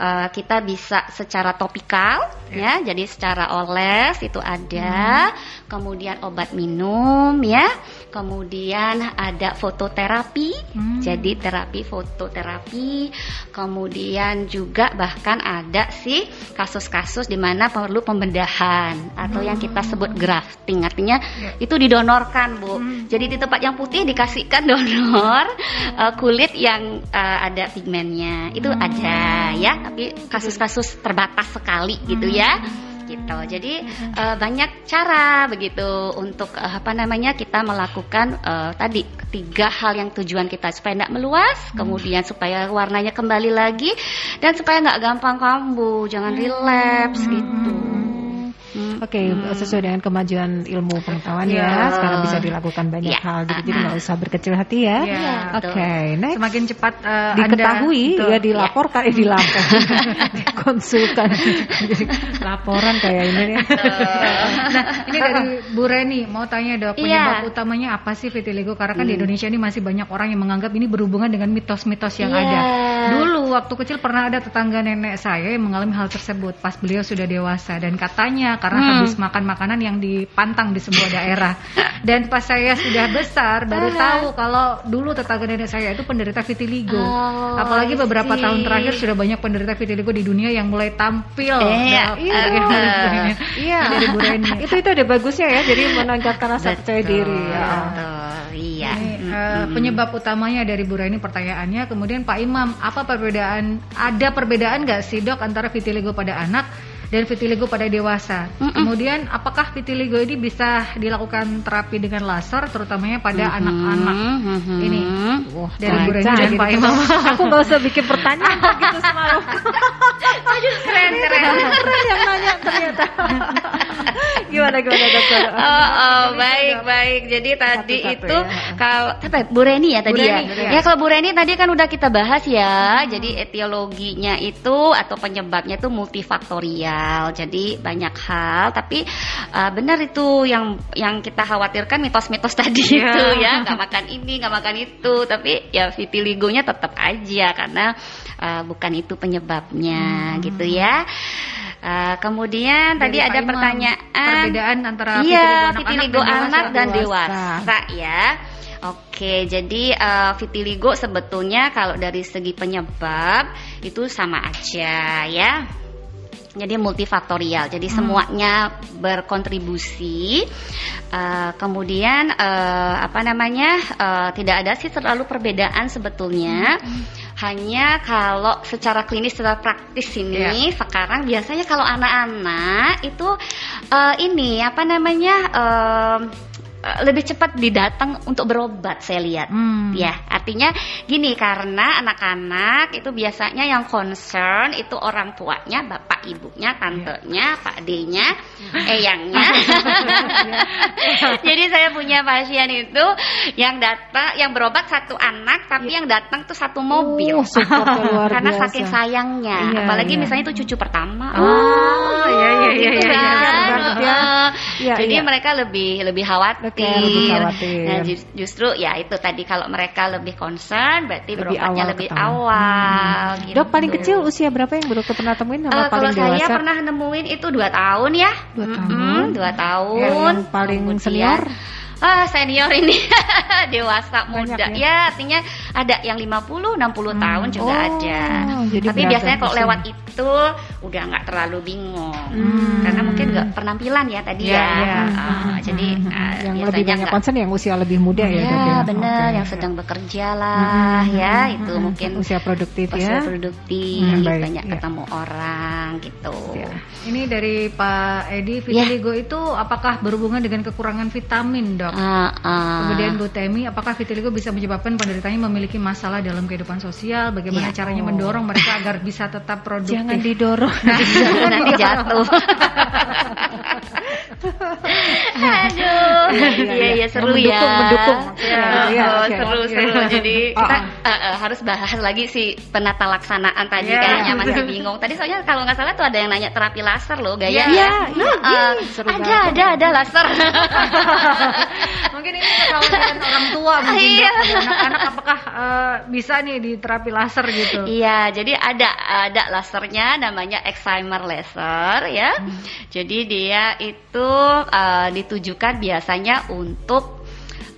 [SPEAKER 4] Uh, kita bisa secara topikal yeah. ya jadi secara oles itu ada hmm. kemudian obat minum ya kemudian ada fototerapi hmm. jadi terapi fototerapi kemudian juga bahkan ada sih kasus-kasus di mana perlu pembedahan atau hmm. yang kita sebut grafting artinya yeah. itu didonorkan bu hmm. jadi di tempat yang putih dikasihkan donor uh, kulit yang uh, ada pigmennya itu hmm. ada ya tapi kasus-kasus terbatas sekali gitu ya gitu. Jadi uh, banyak cara begitu untuk uh, apa namanya kita melakukan uh, tadi tiga hal yang tujuan kita supaya tidak meluas, hmm. kemudian supaya warnanya kembali lagi dan supaya nggak gampang kambuh, jangan relapse hmm. gitu.
[SPEAKER 3] Hmm. Oke, okay, hmm. sesuai dengan kemajuan ilmu pengetahuan ya, ya. sekarang bisa dilakukan banyak ya. hal gitu. Jadi nggak usah berkecil hati ya. ya Oke, okay, next.
[SPEAKER 2] Semakin cepat uh,
[SPEAKER 3] diketahui anda, ya dilaporkan, ya. eh dilaporkan, dikonsulkan. laporan kayak ini ya.
[SPEAKER 2] nah, ini dari Bu Reni mau tanya dok, penyebab ya. utamanya apa sih vitiligo? Karena kan hmm. di Indonesia ini masih banyak orang yang menganggap ini berhubungan dengan mitos-mitos yang ya. ada. Dulu waktu kecil pernah ada tetangga nenek saya yang mengalami hal tersebut pas beliau sudah dewasa dan katanya karena hmm. habis makan makanan yang dipantang di sebuah daerah. Dan pas saya sudah besar baru tahu kalau dulu tetangga nenek saya itu penderita vitiligo. Oh, Apalagi beberapa tahun terakhir sudah banyak penderita vitiligo di dunia yang mulai tampil.
[SPEAKER 3] Eh, iya, uh, iya. Dari Bu Reni. itu itu ada bagusnya ya. Jadi meningkatkan rasa percaya diri. Ya.
[SPEAKER 2] Betul. Iya. Ini, uh, penyebab utamanya dari Bu Reni pertanyaannya. Kemudian Pak Imam, apa perbedaan? Ada perbedaan nggak sih dok antara vitiligo pada anak dan vitiligo pada dewasa. Mm -mm. Kemudian apakah vitiligo ini bisa dilakukan terapi dengan laser terutamanya pada anak-anak? Mm -hmm. Mm -hmm. Ini
[SPEAKER 3] Wah, dari Bu Reni dan Pak Imam. Aku nggak usah bikin pertanyaan gitu semalam.
[SPEAKER 4] keren keren.
[SPEAKER 3] Keren yang nanya ternyata. gimana gimana dokter?
[SPEAKER 4] Oh, oh baik baik. Jadi tadi Satu -satu itu ya. kalau Bu Reni ya tadi ya. Reni, ya. Ya kalau Bu Reni tadi kan udah kita bahas ya. Hmm. Jadi etiologinya itu atau penyebabnya itu multifaktorial. Jadi banyak hal. Tapi uh, benar itu yang yang kita khawatirkan mitos-mitos tadi yeah. itu ya. Nggak makan ini, nggak makan itu. Tapi ya vitiligonya tetap aja karena uh, bukan itu penyebabnya hmm. gitu ya. Uh, kemudian Dari tadi ada pertanyaan
[SPEAKER 2] perbedaan antara
[SPEAKER 4] iya, vitiligo, anak, anak dan dewasa, dewasa ya. Oke, jadi uh, vitiligo sebetulnya kalau dari segi penyebab itu sama aja ya. Jadi multifaktorial, jadi hmm. semuanya berkontribusi. Uh, kemudian uh, apa namanya uh, tidak ada sih terlalu perbedaan sebetulnya. Hmm hanya kalau secara klinis secara praktis ini yeah. sekarang biasanya kalau anak-anak itu uh, ini apa namanya uh, lebih cepat didatang untuk berobat saya lihat hmm. ya artinya gini karena anak-anak itu biasanya yang concern itu orang tuanya bapak ibunya tantenya yeah. pak d-nya eyangnya jadi saya punya pasien itu yang datang yang berobat satu anak tapi yeah. yang datang tuh satu mobil
[SPEAKER 3] uh,
[SPEAKER 4] karena biasa. saking sayangnya yeah, apalagi yeah. misalnya itu cucu pertama
[SPEAKER 2] oh, oh iya iya iya,
[SPEAKER 4] gitu
[SPEAKER 2] iya, iya,
[SPEAKER 4] kan. iya, iya, iya. ya Jadi ya. mereka lebih lebih khawatir.
[SPEAKER 3] Lebih khawatir.
[SPEAKER 4] Nah, justru ya itu tadi kalau mereka lebih concern berarti lebih berobatnya awal lebih ketemu. awal. Hmm.
[SPEAKER 3] Gitu. Dok paling kecil usia berapa yang dokter pernah temuin sama uh, paling
[SPEAKER 4] kalau saya pernah nemuin itu dua tahun ya.
[SPEAKER 3] Dua tahun. Mm -hmm,
[SPEAKER 4] dua tahun.
[SPEAKER 3] Ya, yang paling Kemudian, senior
[SPEAKER 4] ah senior ini dewasa Banyak muda. Ya? ya artinya ada yang 50 60 hmm. tahun juga oh, ada. Jadi Tapi biasanya kalau lewat itu udah nggak terlalu bingung. Hmm. Karena mungkin nggak penampilan ya tadi ya. ya. ya. Uh, hmm. Jadi uh,
[SPEAKER 3] yang lebih banyak gak, concern yang usia lebih muda ya.
[SPEAKER 4] Ya benar okay. yang sedang bekerja lah hmm. ya hmm. itu hmm. mungkin
[SPEAKER 3] usia produktif
[SPEAKER 4] usia ya. Usia produktif hmm, baik. banyak ya. ketemu orang gitu. Ya.
[SPEAKER 2] Ini dari Pak Edi vitiligo ya. itu apakah berhubungan dengan kekurangan vitamin, Dok? Uh, uh. Kemudian Bu Temi, apakah vitiligo bisa menyebabkan penderitanya memiliki masalah dalam kehidupan sosial? Bagaimana ya. caranya oh. mendorong mereka agar bisa tetap produktif?
[SPEAKER 3] Jangan didorong,
[SPEAKER 4] nanti jatuh. Aduh, iya iya seru ya.
[SPEAKER 3] Mendukung,
[SPEAKER 4] ya. ya, oh, seru seru. Jadi kita uh, uh, harus bahas lagi si penata laksanaan tadi yeah. kayaknya masih bingung. Tadi soalnya kalau nggak salah tuh ada yang nanya terapi laser loh, gaya
[SPEAKER 3] Iya, iya.
[SPEAKER 4] Uh, ada ada ada laser.
[SPEAKER 2] mungkin ini kekhawatiran orang tua mungkin iya. anak-anak apakah uh, bisa nih di terapi laser gitu.
[SPEAKER 4] Iya, jadi ada ada lasernya namanya excimer laser ya. Hmm. Jadi dia itu uh, ditujukan biasanya untuk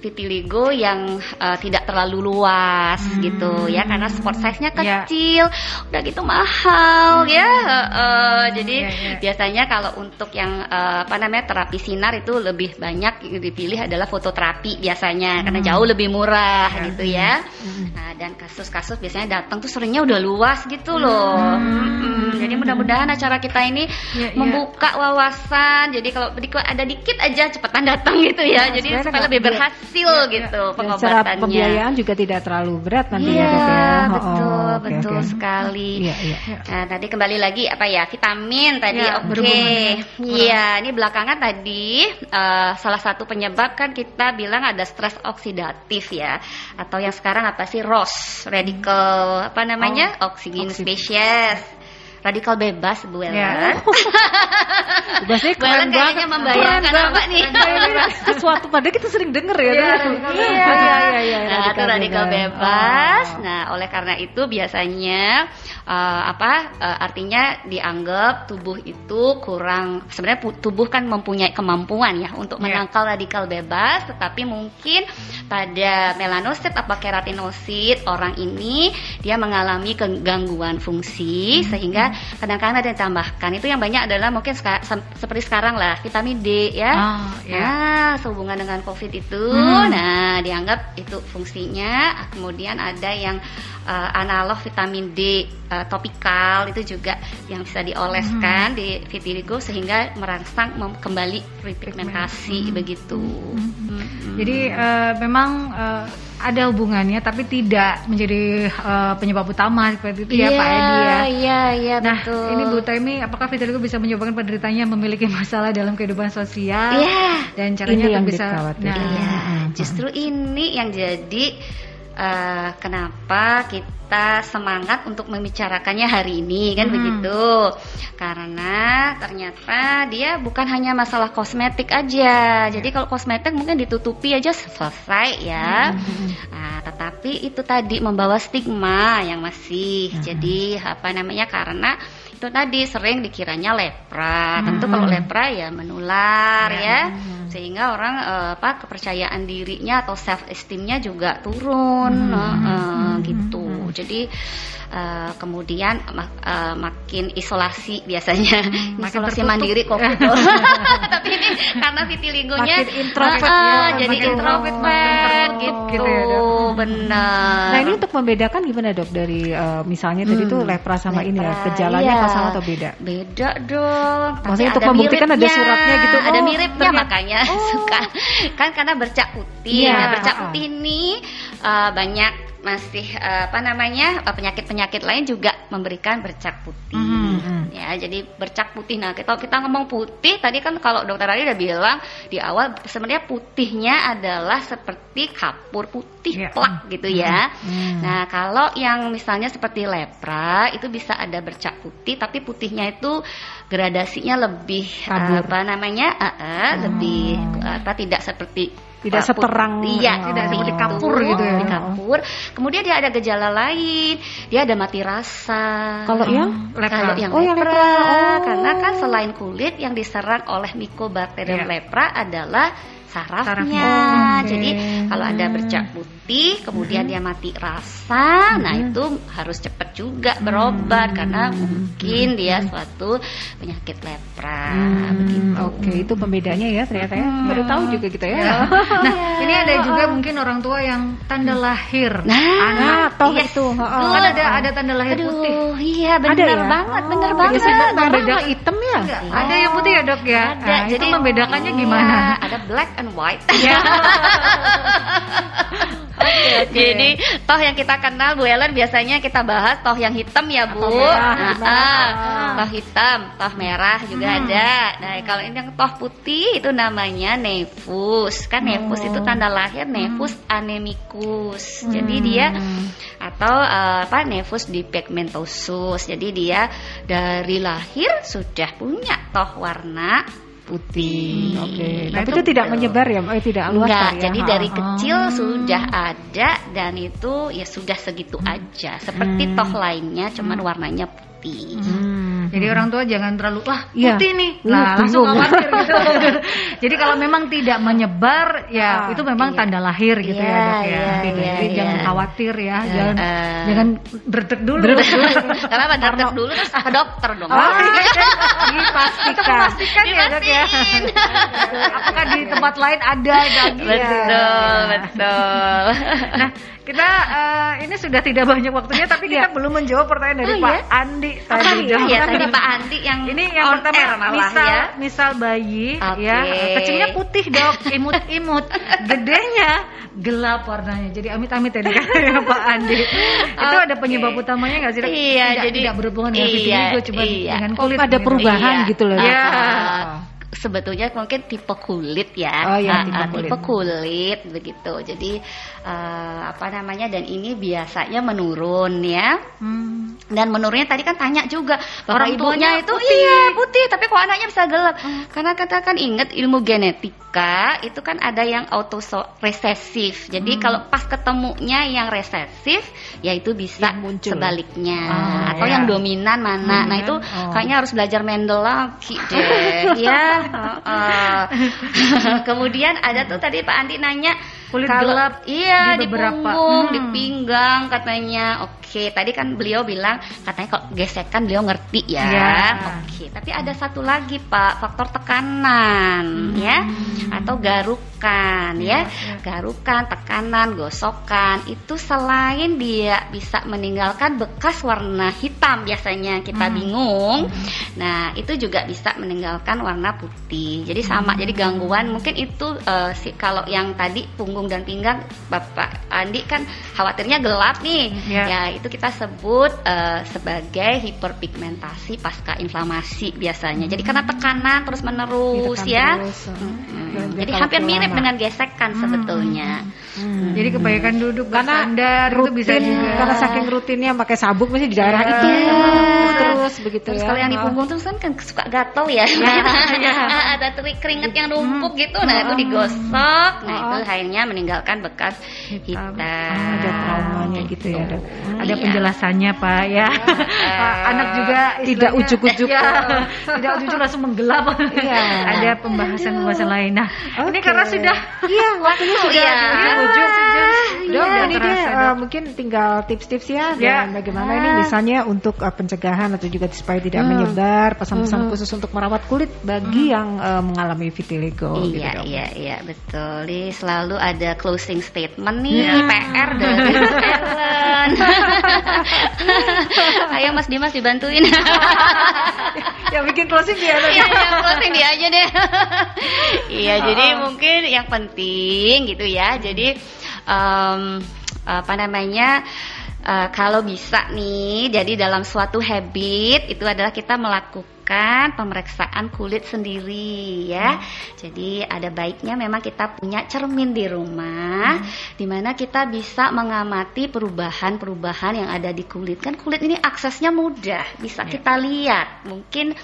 [SPEAKER 4] vitiligo yang uh, tidak terlalu luas hmm. gitu ya karena sport size-nya ya. kecil yeah. udah gitu mahal hmm. ya uh, uh, jadi yeah, yeah. biasanya kalau untuk yang uh, apa namanya terapi sinar itu lebih banyak dipilih adalah fototerapi biasanya hmm. karena jauh lebih murah yeah. gitu ya hmm. nah, dan kasus-kasus biasanya datang tuh seringnya udah luas gitu loh hmm. Hmm. jadi mudah-mudahan acara kita ini yeah, ya. membuka wawasan jadi kalau ada dikit aja cepetan datang gitu ya nah, jadi supaya lebih berhasil kecil ya, gitu ya. pengobatannya.
[SPEAKER 3] Dan pembiayaan juga tidak terlalu berat nanti
[SPEAKER 4] ya,
[SPEAKER 3] ya
[SPEAKER 4] ya. betul, oh, okay, betul okay. sekali. Ya, ya. Nah, tadi kembali lagi apa ya vitamin tadi, ya, oke. Okay. Iya, ini belakangan tadi uh, salah satu penyebab kan kita bilang ada stres oksidatif ya, atau yang sekarang apa sih ROS, radical apa namanya, oh, oksigen species radikal bebas Bu Ella. Ya.
[SPEAKER 3] Bahasanya keren
[SPEAKER 4] Bu kayaknya membayangkan apa nih?
[SPEAKER 3] Sesuatu padahal kita sering denger ya.
[SPEAKER 4] Iya, iya, iya, iya. Nah, itu radikal bebas. Oh. Nah, oleh karena itu biasanya uh, apa uh, artinya dianggap tubuh itu kurang sebenarnya tubuh kan mempunyai kemampuan ya untuk yeah. menangkal radikal bebas, tetapi mungkin pada melanosit atau keratinosit orang ini dia mengalami kegangguan fungsi hmm. sehingga kadang-kadang ada yang tambahkan itu yang banyak adalah mungkin seperti sekarang lah vitamin D ya oh, yeah. nah sehubungan dengan covid itu hmm. nah dianggap itu fungsinya kemudian ada yang uh, analog vitamin D uh, topikal itu juga yang bisa dioleskan hmm. di vitiligo sehingga merangsang kembali repigmentasi hmm. begitu. Hmm.
[SPEAKER 2] Hmm. Jadi uh, memang uh, ada hubungannya tapi tidak menjadi uh, penyebab utama seperti itu yeah, ya Pak Edi ya.
[SPEAKER 4] Iya, iya, iya
[SPEAKER 2] nah, betul. ini Bu Temi apakah vitiligo bisa menyebabkan penderitanya memiliki masalah dalam kehidupan sosial?
[SPEAKER 4] Yeah.
[SPEAKER 2] Dan caranya
[SPEAKER 3] ini yang
[SPEAKER 2] bisa
[SPEAKER 3] nah,
[SPEAKER 4] iya, justru ini yang jadi uh, kenapa kita semangat untuk membicarakannya hari ini kan hmm. begitu karena ternyata dia bukan hanya masalah kosmetik aja jadi kalau kosmetik mungkin ditutupi aja selesai ya hmm. nah, tetapi itu tadi membawa stigma yang masih hmm. jadi apa namanya karena itu tadi sering dikiranya lepra. Hmm. Tentu kalau lepra ya menular ya, ya. Sehingga orang uh, apa kepercayaan dirinya atau self esteemnya juga turun hmm. uh, uh, gitu. Jadi uh, kemudian mak, uh, makin isolasi biasanya. Hmm, makin isolasi tertutup. mandiri covid tapi ini karena vitiligonya
[SPEAKER 3] makin introvert uh, ya,
[SPEAKER 4] jadi makin introvert makin gitu, gitu ya, benar.
[SPEAKER 3] Nah ini untuk membedakan gimana dok? Dari uh, misalnya hmm, tadi tuh lepra sama lepra, ini ya gejalanya iya. sama atau beda?
[SPEAKER 4] Beda dong
[SPEAKER 3] maksudnya untuk membuktikan miripnya, ada suratnya gitu.
[SPEAKER 4] Oh, ada miripnya ternyata. makanya oh. suka. Kan karena bercak putih. Yeah. nah, bercak putih ini uh, banyak masih uh, apa namanya penyakit-penyakit lain juga memberikan bercak putih. Mm -hmm. ya jadi bercak putih nah kalau kita ngomong putih tadi kan kalau dokter Ali udah bilang di awal sebenarnya putihnya adalah seperti kapur putih yeah. plak gitu ya hmm. nah kalau yang misalnya seperti lepra itu bisa ada bercak putih tapi putihnya itu gradasinya lebih uh, apa namanya uh, uh, hmm. lebih apa tidak seperti
[SPEAKER 3] tidak seterang
[SPEAKER 4] iya oh. tidak seperti kapur gitu ya kapur kemudian dia ada gejala lain dia ada mati rasa
[SPEAKER 3] kalau yang
[SPEAKER 4] lepra kalau yang oh, lepra, lepra. Oh. karena kan selain kulit yang diserang oleh mycobacterium yeah. lepra adalah sarafnya. sarafnya. Oh, okay. Jadi kalau ada bercak putih, kemudian hmm. dia mati rasa, hmm. nah itu harus cepat juga berobat hmm. karena mungkin dia suatu penyakit lepra. Hmm.
[SPEAKER 3] Begitu. Oke, okay, itu pembedanya ya ternyata ya. Hmm. Baru tahu juga kita ya. ya.
[SPEAKER 2] nah, ini ada juga mungkin orang tua yang tanda lahir
[SPEAKER 3] nah, anak
[SPEAKER 2] toh yes. itu. Oh. Kan ada ada tanda lahir Aduh, putih.
[SPEAKER 4] Iya, benar ya? banget, benar oh, banget. Biasanya
[SPEAKER 3] membeda hitam ya?
[SPEAKER 2] Iya. Ada yang putih ya, Dok ya? Ada. Nah, Jadi membedakannya gimana?
[SPEAKER 4] Iya, ada black and white. Ya. okay, okay. Jadi toh yang kita kenal Bu Ellen biasanya kita bahas toh yang hitam ya Bu. Merah, nah, ah, toh hitam, toh merah juga hmm. ada. Nah kalau ini yang toh putih itu namanya nefus. Kan nefus oh. itu tanda lahir nefus hmm. anemicus. Hmm. Jadi dia atau uh, apa nefus dipigmentosus. Jadi dia dari lahir sudah punya toh warna putih.
[SPEAKER 3] Hmm, Oke. Okay. Nah, Tapi itu, itu tidak menyebar ya, eh, tidak luas
[SPEAKER 4] Enggak, ya. Jadi dari kecil sudah ada dan itu ya sudah segitu hmm. aja. Seperti hmm. toh lainnya, cuman hmm. warnanya putih.
[SPEAKER 2] Hmm. Jadi orang tua jangan terlalu wah iya. putih ya. nih, nah langsung khawatir gitu. Jadi kalau memang tidak menyebar, ya ah, itu memang iya. tanda lahir gitu ya, ya dok ya. Iya, gitu. iya, Jadi iya. jangan khawatir ya, uh, jangan uh, jangan berdek dulu. Berdek
[SPEAKER 4] dulu. Karena berdek dulu terus ke dokter dong. Oh,
[SPEAKER 2] dipastikan. Pastikan ya dok ya. Apakah di tempat lain ada daging?
[SPEAKER 4] Betul, betul.
[SPEAKER 2] Nah, kita uh, ini sudah tidak banyak waktunya tapi kita ya. belum menjawab pertanyaan dari oh, Pak ya? Andi
[SPEAKER 4] tadi. Oh, iya, ya, tadi Pak Andi yang
[SPEAKER 2] ini yang pertama malah, misal ya. misal bayi okay. ya kecilnya putih dok imut-imut gedenya gelap warnanya jadi amit-amit tadi kan ya Pak Andi okay. itu ada penyebab utamanya nggak sih
[SPEAKER 4] iya
[SPEAKER 2] tidak,
[SPEAKER 4] jadi
[SPEAKER 2] tidak berhubungan dengan iya, vitiligo cuma iya. dengan kulit
[SPEAKER 3] oh, ada perubahan iya. gitu loh
[SPEAKER 4] ya, ya sebetulnya mungkin tipe kulit ya.
[SPEAKER 3] Oh iya, tipe,
[SPEAKER 4] uh, kulit. tipe kulit begitu. Jadi uh, apa namanya dan ini biasanya menurun ya. Hmm. Dan menurunnya tadi kan tanya juga orang tuanya itu putih. iya putih, tapi kok anaknya bisa gelap? Hmm. Karena katakan ingat ilmu genetika itu kan ada yang auto resesif. Jadi hmm. kalau pas ketemunya yang resesif, ya itu bisa yang muncul. sebaliknya oh, atau ya. yang dominan mana. Hmm. Nah itu oh. kayaknya harus belajar Mendel lagi deh ya. Uh, Kemudian ada tuh tadi Pak Andi nanya
[SPEAKER 2] kulit kalau, gelap
[SPEAKER 4] iya di, di punggung, hmm. di pinggang katanya. Oke, tadi kan beliau bilang katanya kok gesekan beliau ngerti ya. ya. Oke, tapi ada satu lagi Pak, faktor tekanan hmm. ya atau garukan ya. ya. ya. Garukan, tekanan, gosokan itu selain dia bisa meninggalkan bekas warna hitam biasanya kita hmm. bingung. Hmm. Nah, itu juga bisa meninggalkan warna putih. Jadi sama, hmm. jadi gangguan mungkin itu uh, si kalau yang tadi punggung dan pinggang Bapak Andi kan khawatirnya gelap nih. Yeah. Ya, itu kita sebut uh, sebagai hiperpigmentasi pasca inflamasi biasanya. Hmm. Jadi karena tekanan terus-menerus ya. Terus. Hmm. Hmm. Jadi hampir mirip dengan gesekan hmm. sebetulnya.
[SPEAKER 2] Hmm. Jadi kebanyakan duduk karena rutin, itu bisa juga.
[SPEAKER 3] Karena saking rutinnya pakai sabuk masih di daerah yeah. itu. Terus, terus begitu
[SPEAKER 4] terus
[SPEAKER 3] ya.
[SPEAKER 4] kalau yang di punggung terus kan, kan suka gatel ya. Yeah. Ada keringet yang numpuk gitu. Nah, itu digosok. Nah, itu akhirnya meninggalkan bekas hitam. hitam.
[SPEAKER 3] Oh, ada traumanya gitu, ya. Ada,
[SPEAKER 2] ada iya. penjelasannya Pak ya. Uh, Anak juga
[SPEAKER 3] tidak ujuk-ujuk. Ya,
[SPEAKER 2] tidak ujuk-ujuk langsung menggelap. Iya. ada pembahasan-pembahasan lain. Nah, okay. ini karena sudah
[SPEAKER 3] iya waktunya sudah ya. ujung Dok, ya, ini dia uh, mungkin tinggal tips-tips ya, ya. dan bagaimana ini misalnya untuk uh, pencegahan atau juga supaya tidak hmm. menyebar pesan-pesan hmm. khusus untuk merawat kulit bagi hmm. yang uh, mengalami vitiligo.
[SPEAKER 4] Iya, gitu, iya, iya, betul. Ini selalu ada closing statement nih, ya. PR dari Ellen. Ayo Mas Dimas dibantuin.
[SPEAKER 3] ya bikin closing dia
[SPEAKER 4] aja. Iya, ya, closing dia aja deh. iya, oh. jadi mungkin yang penting gitu ya. Jadi um, apa namanya uh, kalau bisa nih, jadi dalam suatu habit itu adalah kita melakukan pemeriksaan kulit sendiri ya. Hmm. Jadi ada baiknya memang kita punya cermin di rumah, hmm. di mana kita bisa mengamati perubahan-perubahan yang ada di kulit. Kan kulit ini aksesnya mudah, bisa yeah. kita lihat. Mungkin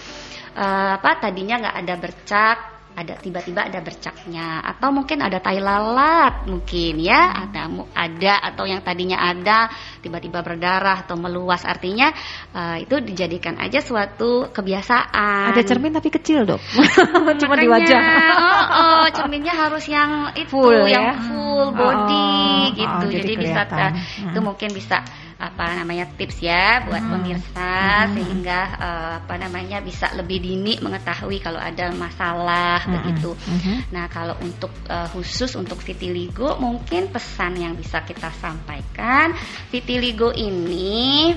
[SPEAKER 4] uh, apa tadinya nggak ada bercak ada tiba-tiba ada bercaknya atau mungkin ada tai lalat mungkin ya ada ada atau yang tadinya ada tiba-tiba berdarah atau meluas. Artinya uh, itu dijadikan aja suatu kebiasaan.
[SPEAKER 3] Ada cermin tapi kecil dok. Cuma di wajah.
[SPEAKER 4] oh, oh cerminnya harus yang itu full, yang ya? full body oh, gitu. oh, jadi, jadi bisa uh, itu mungkin bisa apa namanya tips ya buat hmm. pemirsa hmm. sehingga uh, apa namanya bisa lebih dini mengetahui kalau ada masalah hmm. begitu. Hmm. Nah kalau untuk uh, khusus untuk vitiligo mungkin pesan yang bisa kita sampaikan vitiligo ini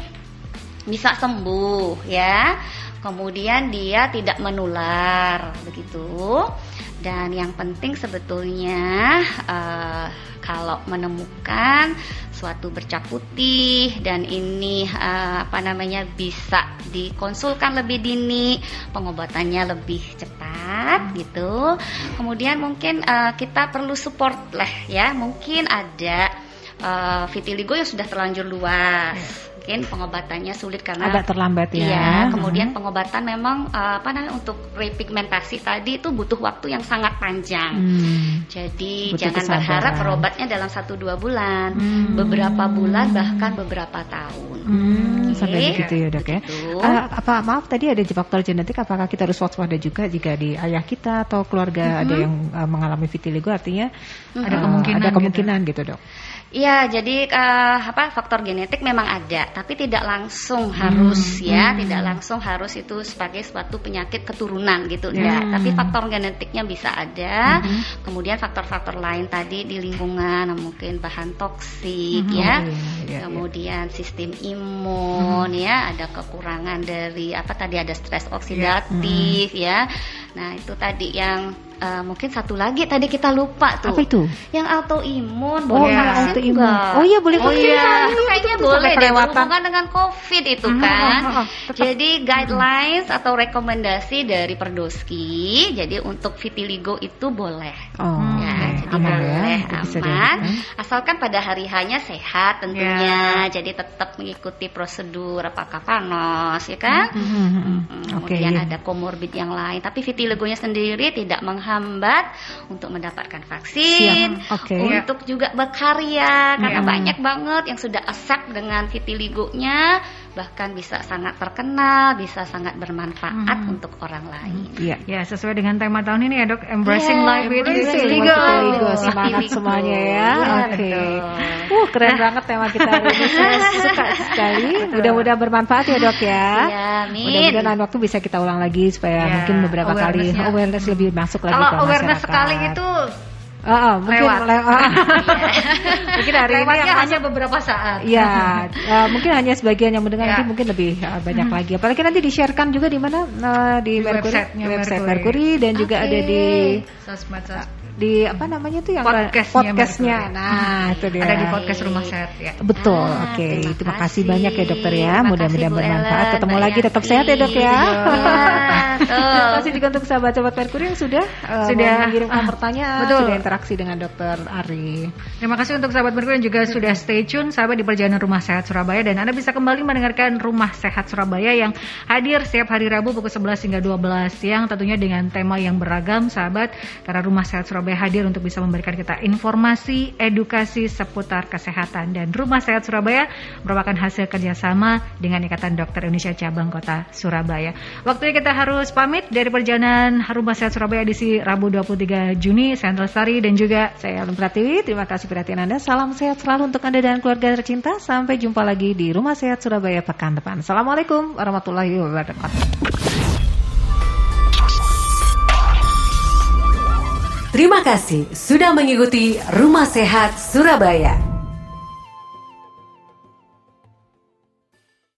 [SPEAKER 4] bisa sembuh ya. Kemudian dia tidak menular begitu. Dan yang penting sebetulnya uh, kalau menemukan suatu bercak putih dan ini uh, apa namanya bisa dikonsulkan lebih dini, pengobatannya lebih cepat gitu. Kemudian mungkin uh, kita perlu support lah ya, mungkin ada uh, vitiligo yang sudah terlanjur luas mungkin pengobatannya sulit karena
[SPEAKER 3] agak terlambat ya.
[SPEAKER 4] Iya, kemudian hmm. pengobatan memang uh, apa namanya untuk repigmentasi tadi itu butuh waktu yang sangat panjang. Hmm. Jadi butuh jangan kesabaran. berharap berobatnya dalam satu dua bulan, hmm. beberapa bulan bahkan beberapa tahun.
[SPEAKER 3] Hmm, okay. Sampai begitu ya dok ya. Uh, apa maaf tadi ada faktor genetik, apakah kita harus waspada juga jika di ayah kita atau keluarga hmm. ada yang uh, mengalami vitiligo artinya hmm. ada kemungkinan, ada kemungkinan gitu, gitu dok.
[SPEAKER 4] Iya, jadi uh, apa faktor genetik memang ada, tapi tidak langsung harus hmm, ya, hmm. tidak langsung harus itu sebagai suatu penyakit keturunan gitu, ya. Tapi faktor genetiknya bisa ada. Hmm. Kemudian faktor-faktor lain tadi di lingkungan, mungkin bahan toksik hmm. ya, oh, iya, iya, iya. kemudian iya. sistem imun hmm. ya, ada kekurangan dari apa tadi ada stres oksidatif yeah. hmm. ya. Nah itu tadi yang uh, mungkin satu lagi tadi kita lupa tuh.
[SPEAKER 3] Apa itu?
[SPEAKER 4] Yang autoimun
[SPEAKER 3] oh, boleh
[SPEAKER 4] ya.
[SPEAKER 3] autoimun. Oh iya boleh
[SPEAKER 4] oh, iya. Itu kayaknya itu boleh deh berhubungan dengan COVID itu ah, kan. Uh, uh, uh, jadi guidelines uh. atau rekomendasi dari Perdoski. Jadi untuk vitiligo itu boleh.
[SPEAKER 3] Oh, ya,
[SPEAKER 4] aman ya, boleh ya? aman. Asalkan pada hari hanya sehat tentunya. Yeah. Jadi tetap mengikuti prosedur apakah panas ya kan. Mm -hmm. Mm -hmm. Kemudian okay, ada komorbid yang lain. Tapi vitiligonya sendiri tidak menghambat untuk mendapatkan vaksin, okay. untuk juga berkarya karena banyak banget yang sudah accept dengan vitiligonya bahkan bisa sangat terkenal, bisa sangat bermanfaat hmm. untuk orang lain.
[SPEAKER 2] Iya, ya sesuai dengan tema tahun ini ya dok, embracing yeah, life with
[SPEAKER 3] vitiligo. Semangat semuanya ya. Oke. Okay. Uh keren nah. banget tema kita hari ini. Saya suka sekali. Mudah-mudahan bermanfaat ya dok ya.
[SPEAKER 4] Iya,
[SPEAKER 3] Mudah-mudahan lain waktu bisa kita ulang lagi supaya ya, mungkin beberapa kali awareness lebih masuk lagi
[SPEAKER 4] Kalau awareness sekali itu
[SPEAKER 3] Uh, uh, mungkin lewat. Le uh, mungkin hari
[SPEAKER 4] Lewatnya ini hanya beberapa saat.
[SPEAKER 3] Ya, uh, mungkin hanya sebagian yang mendengar ya. nanti mungkin lebih uh, banyak hmm. lagi. Apalagi nanti di-sharekan juga di mana uh, di, di Mercury, website Mercury. Mercury dan okay. juga ada di di apa namanya tuh yang
[SPEAKER 2] podcastnya,
[SPEAKER 3] podcastnya. nah itu dia.
[SPEAKER 2] Ada di podcast rumah sehat ya.
[SPEAKER 3] Betul ah, oke. okay. terima, terima kasih. banyak ya dokter ya. Mudah-mudahan bermanfaat. Ketemu lagi tetap sehat ya dok ya. terima kasih juga untuk sahabat-sahabat Merkuri yang sudah uh, sudah mengirimkan pertanyaan betul. sudah interaksi dengan dokter Ari.
[SPEAKER 2] Terima kasih untuk sahabat Merkuri yang juga sudah stay tune sahabat di perjalanan rumah sehat Surabaya. Dan anda bisa kembali mendengarkan rumah sehat Surabaya yang hadir setiap hari Rabu pukul 11 hingga 12 siang tentunya dengan tema yang beragam sahabat. Karena rumah sehat Surabaya Surabaya hadir untuk bisa memberikan kita informasi, edukasi seputar kesehatan dan Rumah Sehat Surabaya merupakan hasil kerjasama dengan Ikatan Dokter Indonesia Cabang Kota Surabaya. Waktunya kita harus pamit dari perjalanan Rumah Sehat Surabaya edisi Rabu 23 Juni. Saya Lestari dan juga saya Alun Pratiwi. Terima kasih perhatian Anda. Salam sehat selalu untuk Anda dan keluarga tercinta. Sampai jumpa lagi di Rumah Sehat Surabaya pekan depan. Assalamualaikum warahmatullahi wabarakatuh.
[SPEAKER 1] Terima kasih sudah mengikuti Rumah Sehat Surabaya.